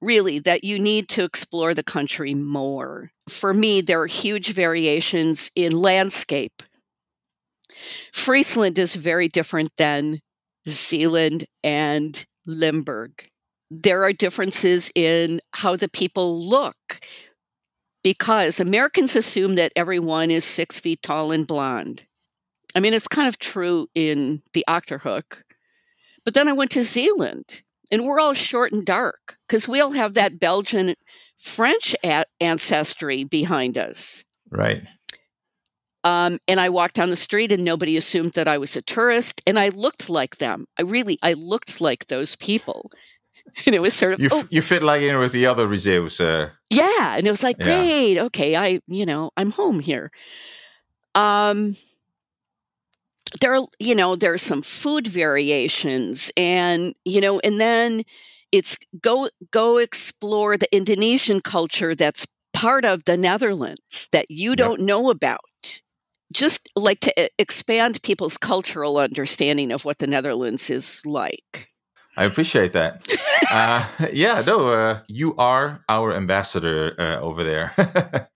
Really, that you need to explore the country more. For me, there are huge variations in landscape. Friesland is very different than Zeeland and Limburg. There are differences in how the people look because Americans assume that everyone is six feet tall and blonde. I mean, it's kind of true in the Achterhoek. But then I went to Zeeland and we're all short and dark because we all have that Belgian French a- ancestry behind us. Right. Um, and I walked down the street and nobody assumed that I was a tourist. And I looked like them. I really, I looked like those people. And it was sort of, You, oh, f- you fit like in with the other reserves. Uh, yeah. And it was like, Yeah. great. Okay. I, you know, I'm home here. Um, there are, you know, there are some food variations and, you know, and then it's go, go explore the Indonesian culture that's part of the Netherlands that you Yep. don't know about. Just like to expand people's cultural understanding of what the Netherlands is like. I appreciate that. uh, yeah, no, uh, you are our ambassador uh, over there,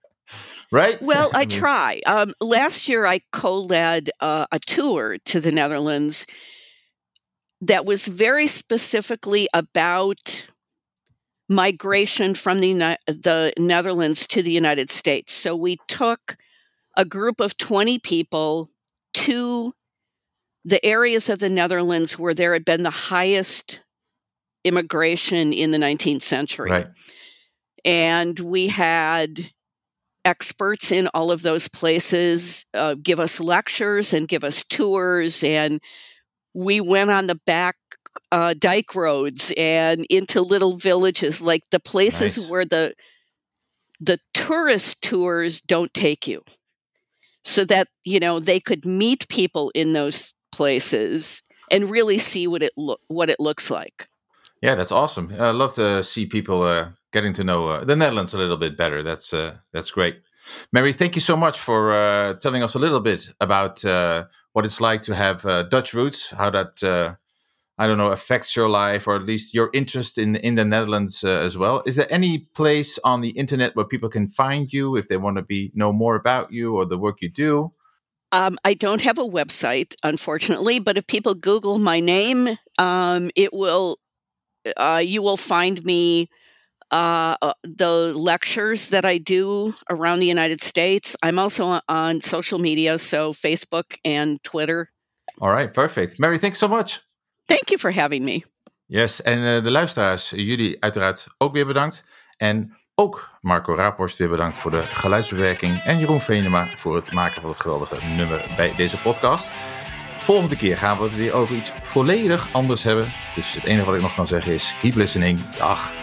right? Well, I try. Um, last year, I co led uh, a tour to the Netherlands that was very specifically about migration from the, the Netherlands to the United States. So we took a group of 20 people to the areas of the Netherlands where there had been the highest immigration in the 19th century Right. and we had experts in all of those places uh, give us lectures and give us tours and we went on the back uh, dike roads and into little villages like the places Nice. where the the tourist tours don't take you so that you know they could meet people in those places and really see what it lo- what it looks like Yeah, that's awesome. I love to see people uh, getting to know uh, the Netherlands a little bit better. That's uh, that's great. Mary, thank you so much for uh, telling us a little bit about uh, what it's like to have uh, Dutch roots, how that uh, I don't know affects your life, or at least your interest in in the Netherlands as well. Is there any place on the internet where people can find you if they want to be know more about you or the work you do? Um, I don't have a website, unfortunately, but if people Google my name, um, it will. You will find me. Uh, uh, the lectures that I do around the United States. I'm also on, social media, so Facebook and Twitter. All right, perfect. Mary, thanks so much. Thank you for having me. Yes, en de luisteraars, jullie uiteraard ook weer bedankt. En ook Marco Raaphorst weer bedankt voor de geluidsbewerking. En Jeroen Venema voor het maken van het geweldige nummer bij deze podcast. Volgende keer gaan we het weer over iets volledig anders hebben. Dus het enige wat ik nog kan zeggen is, keep listening. Dag.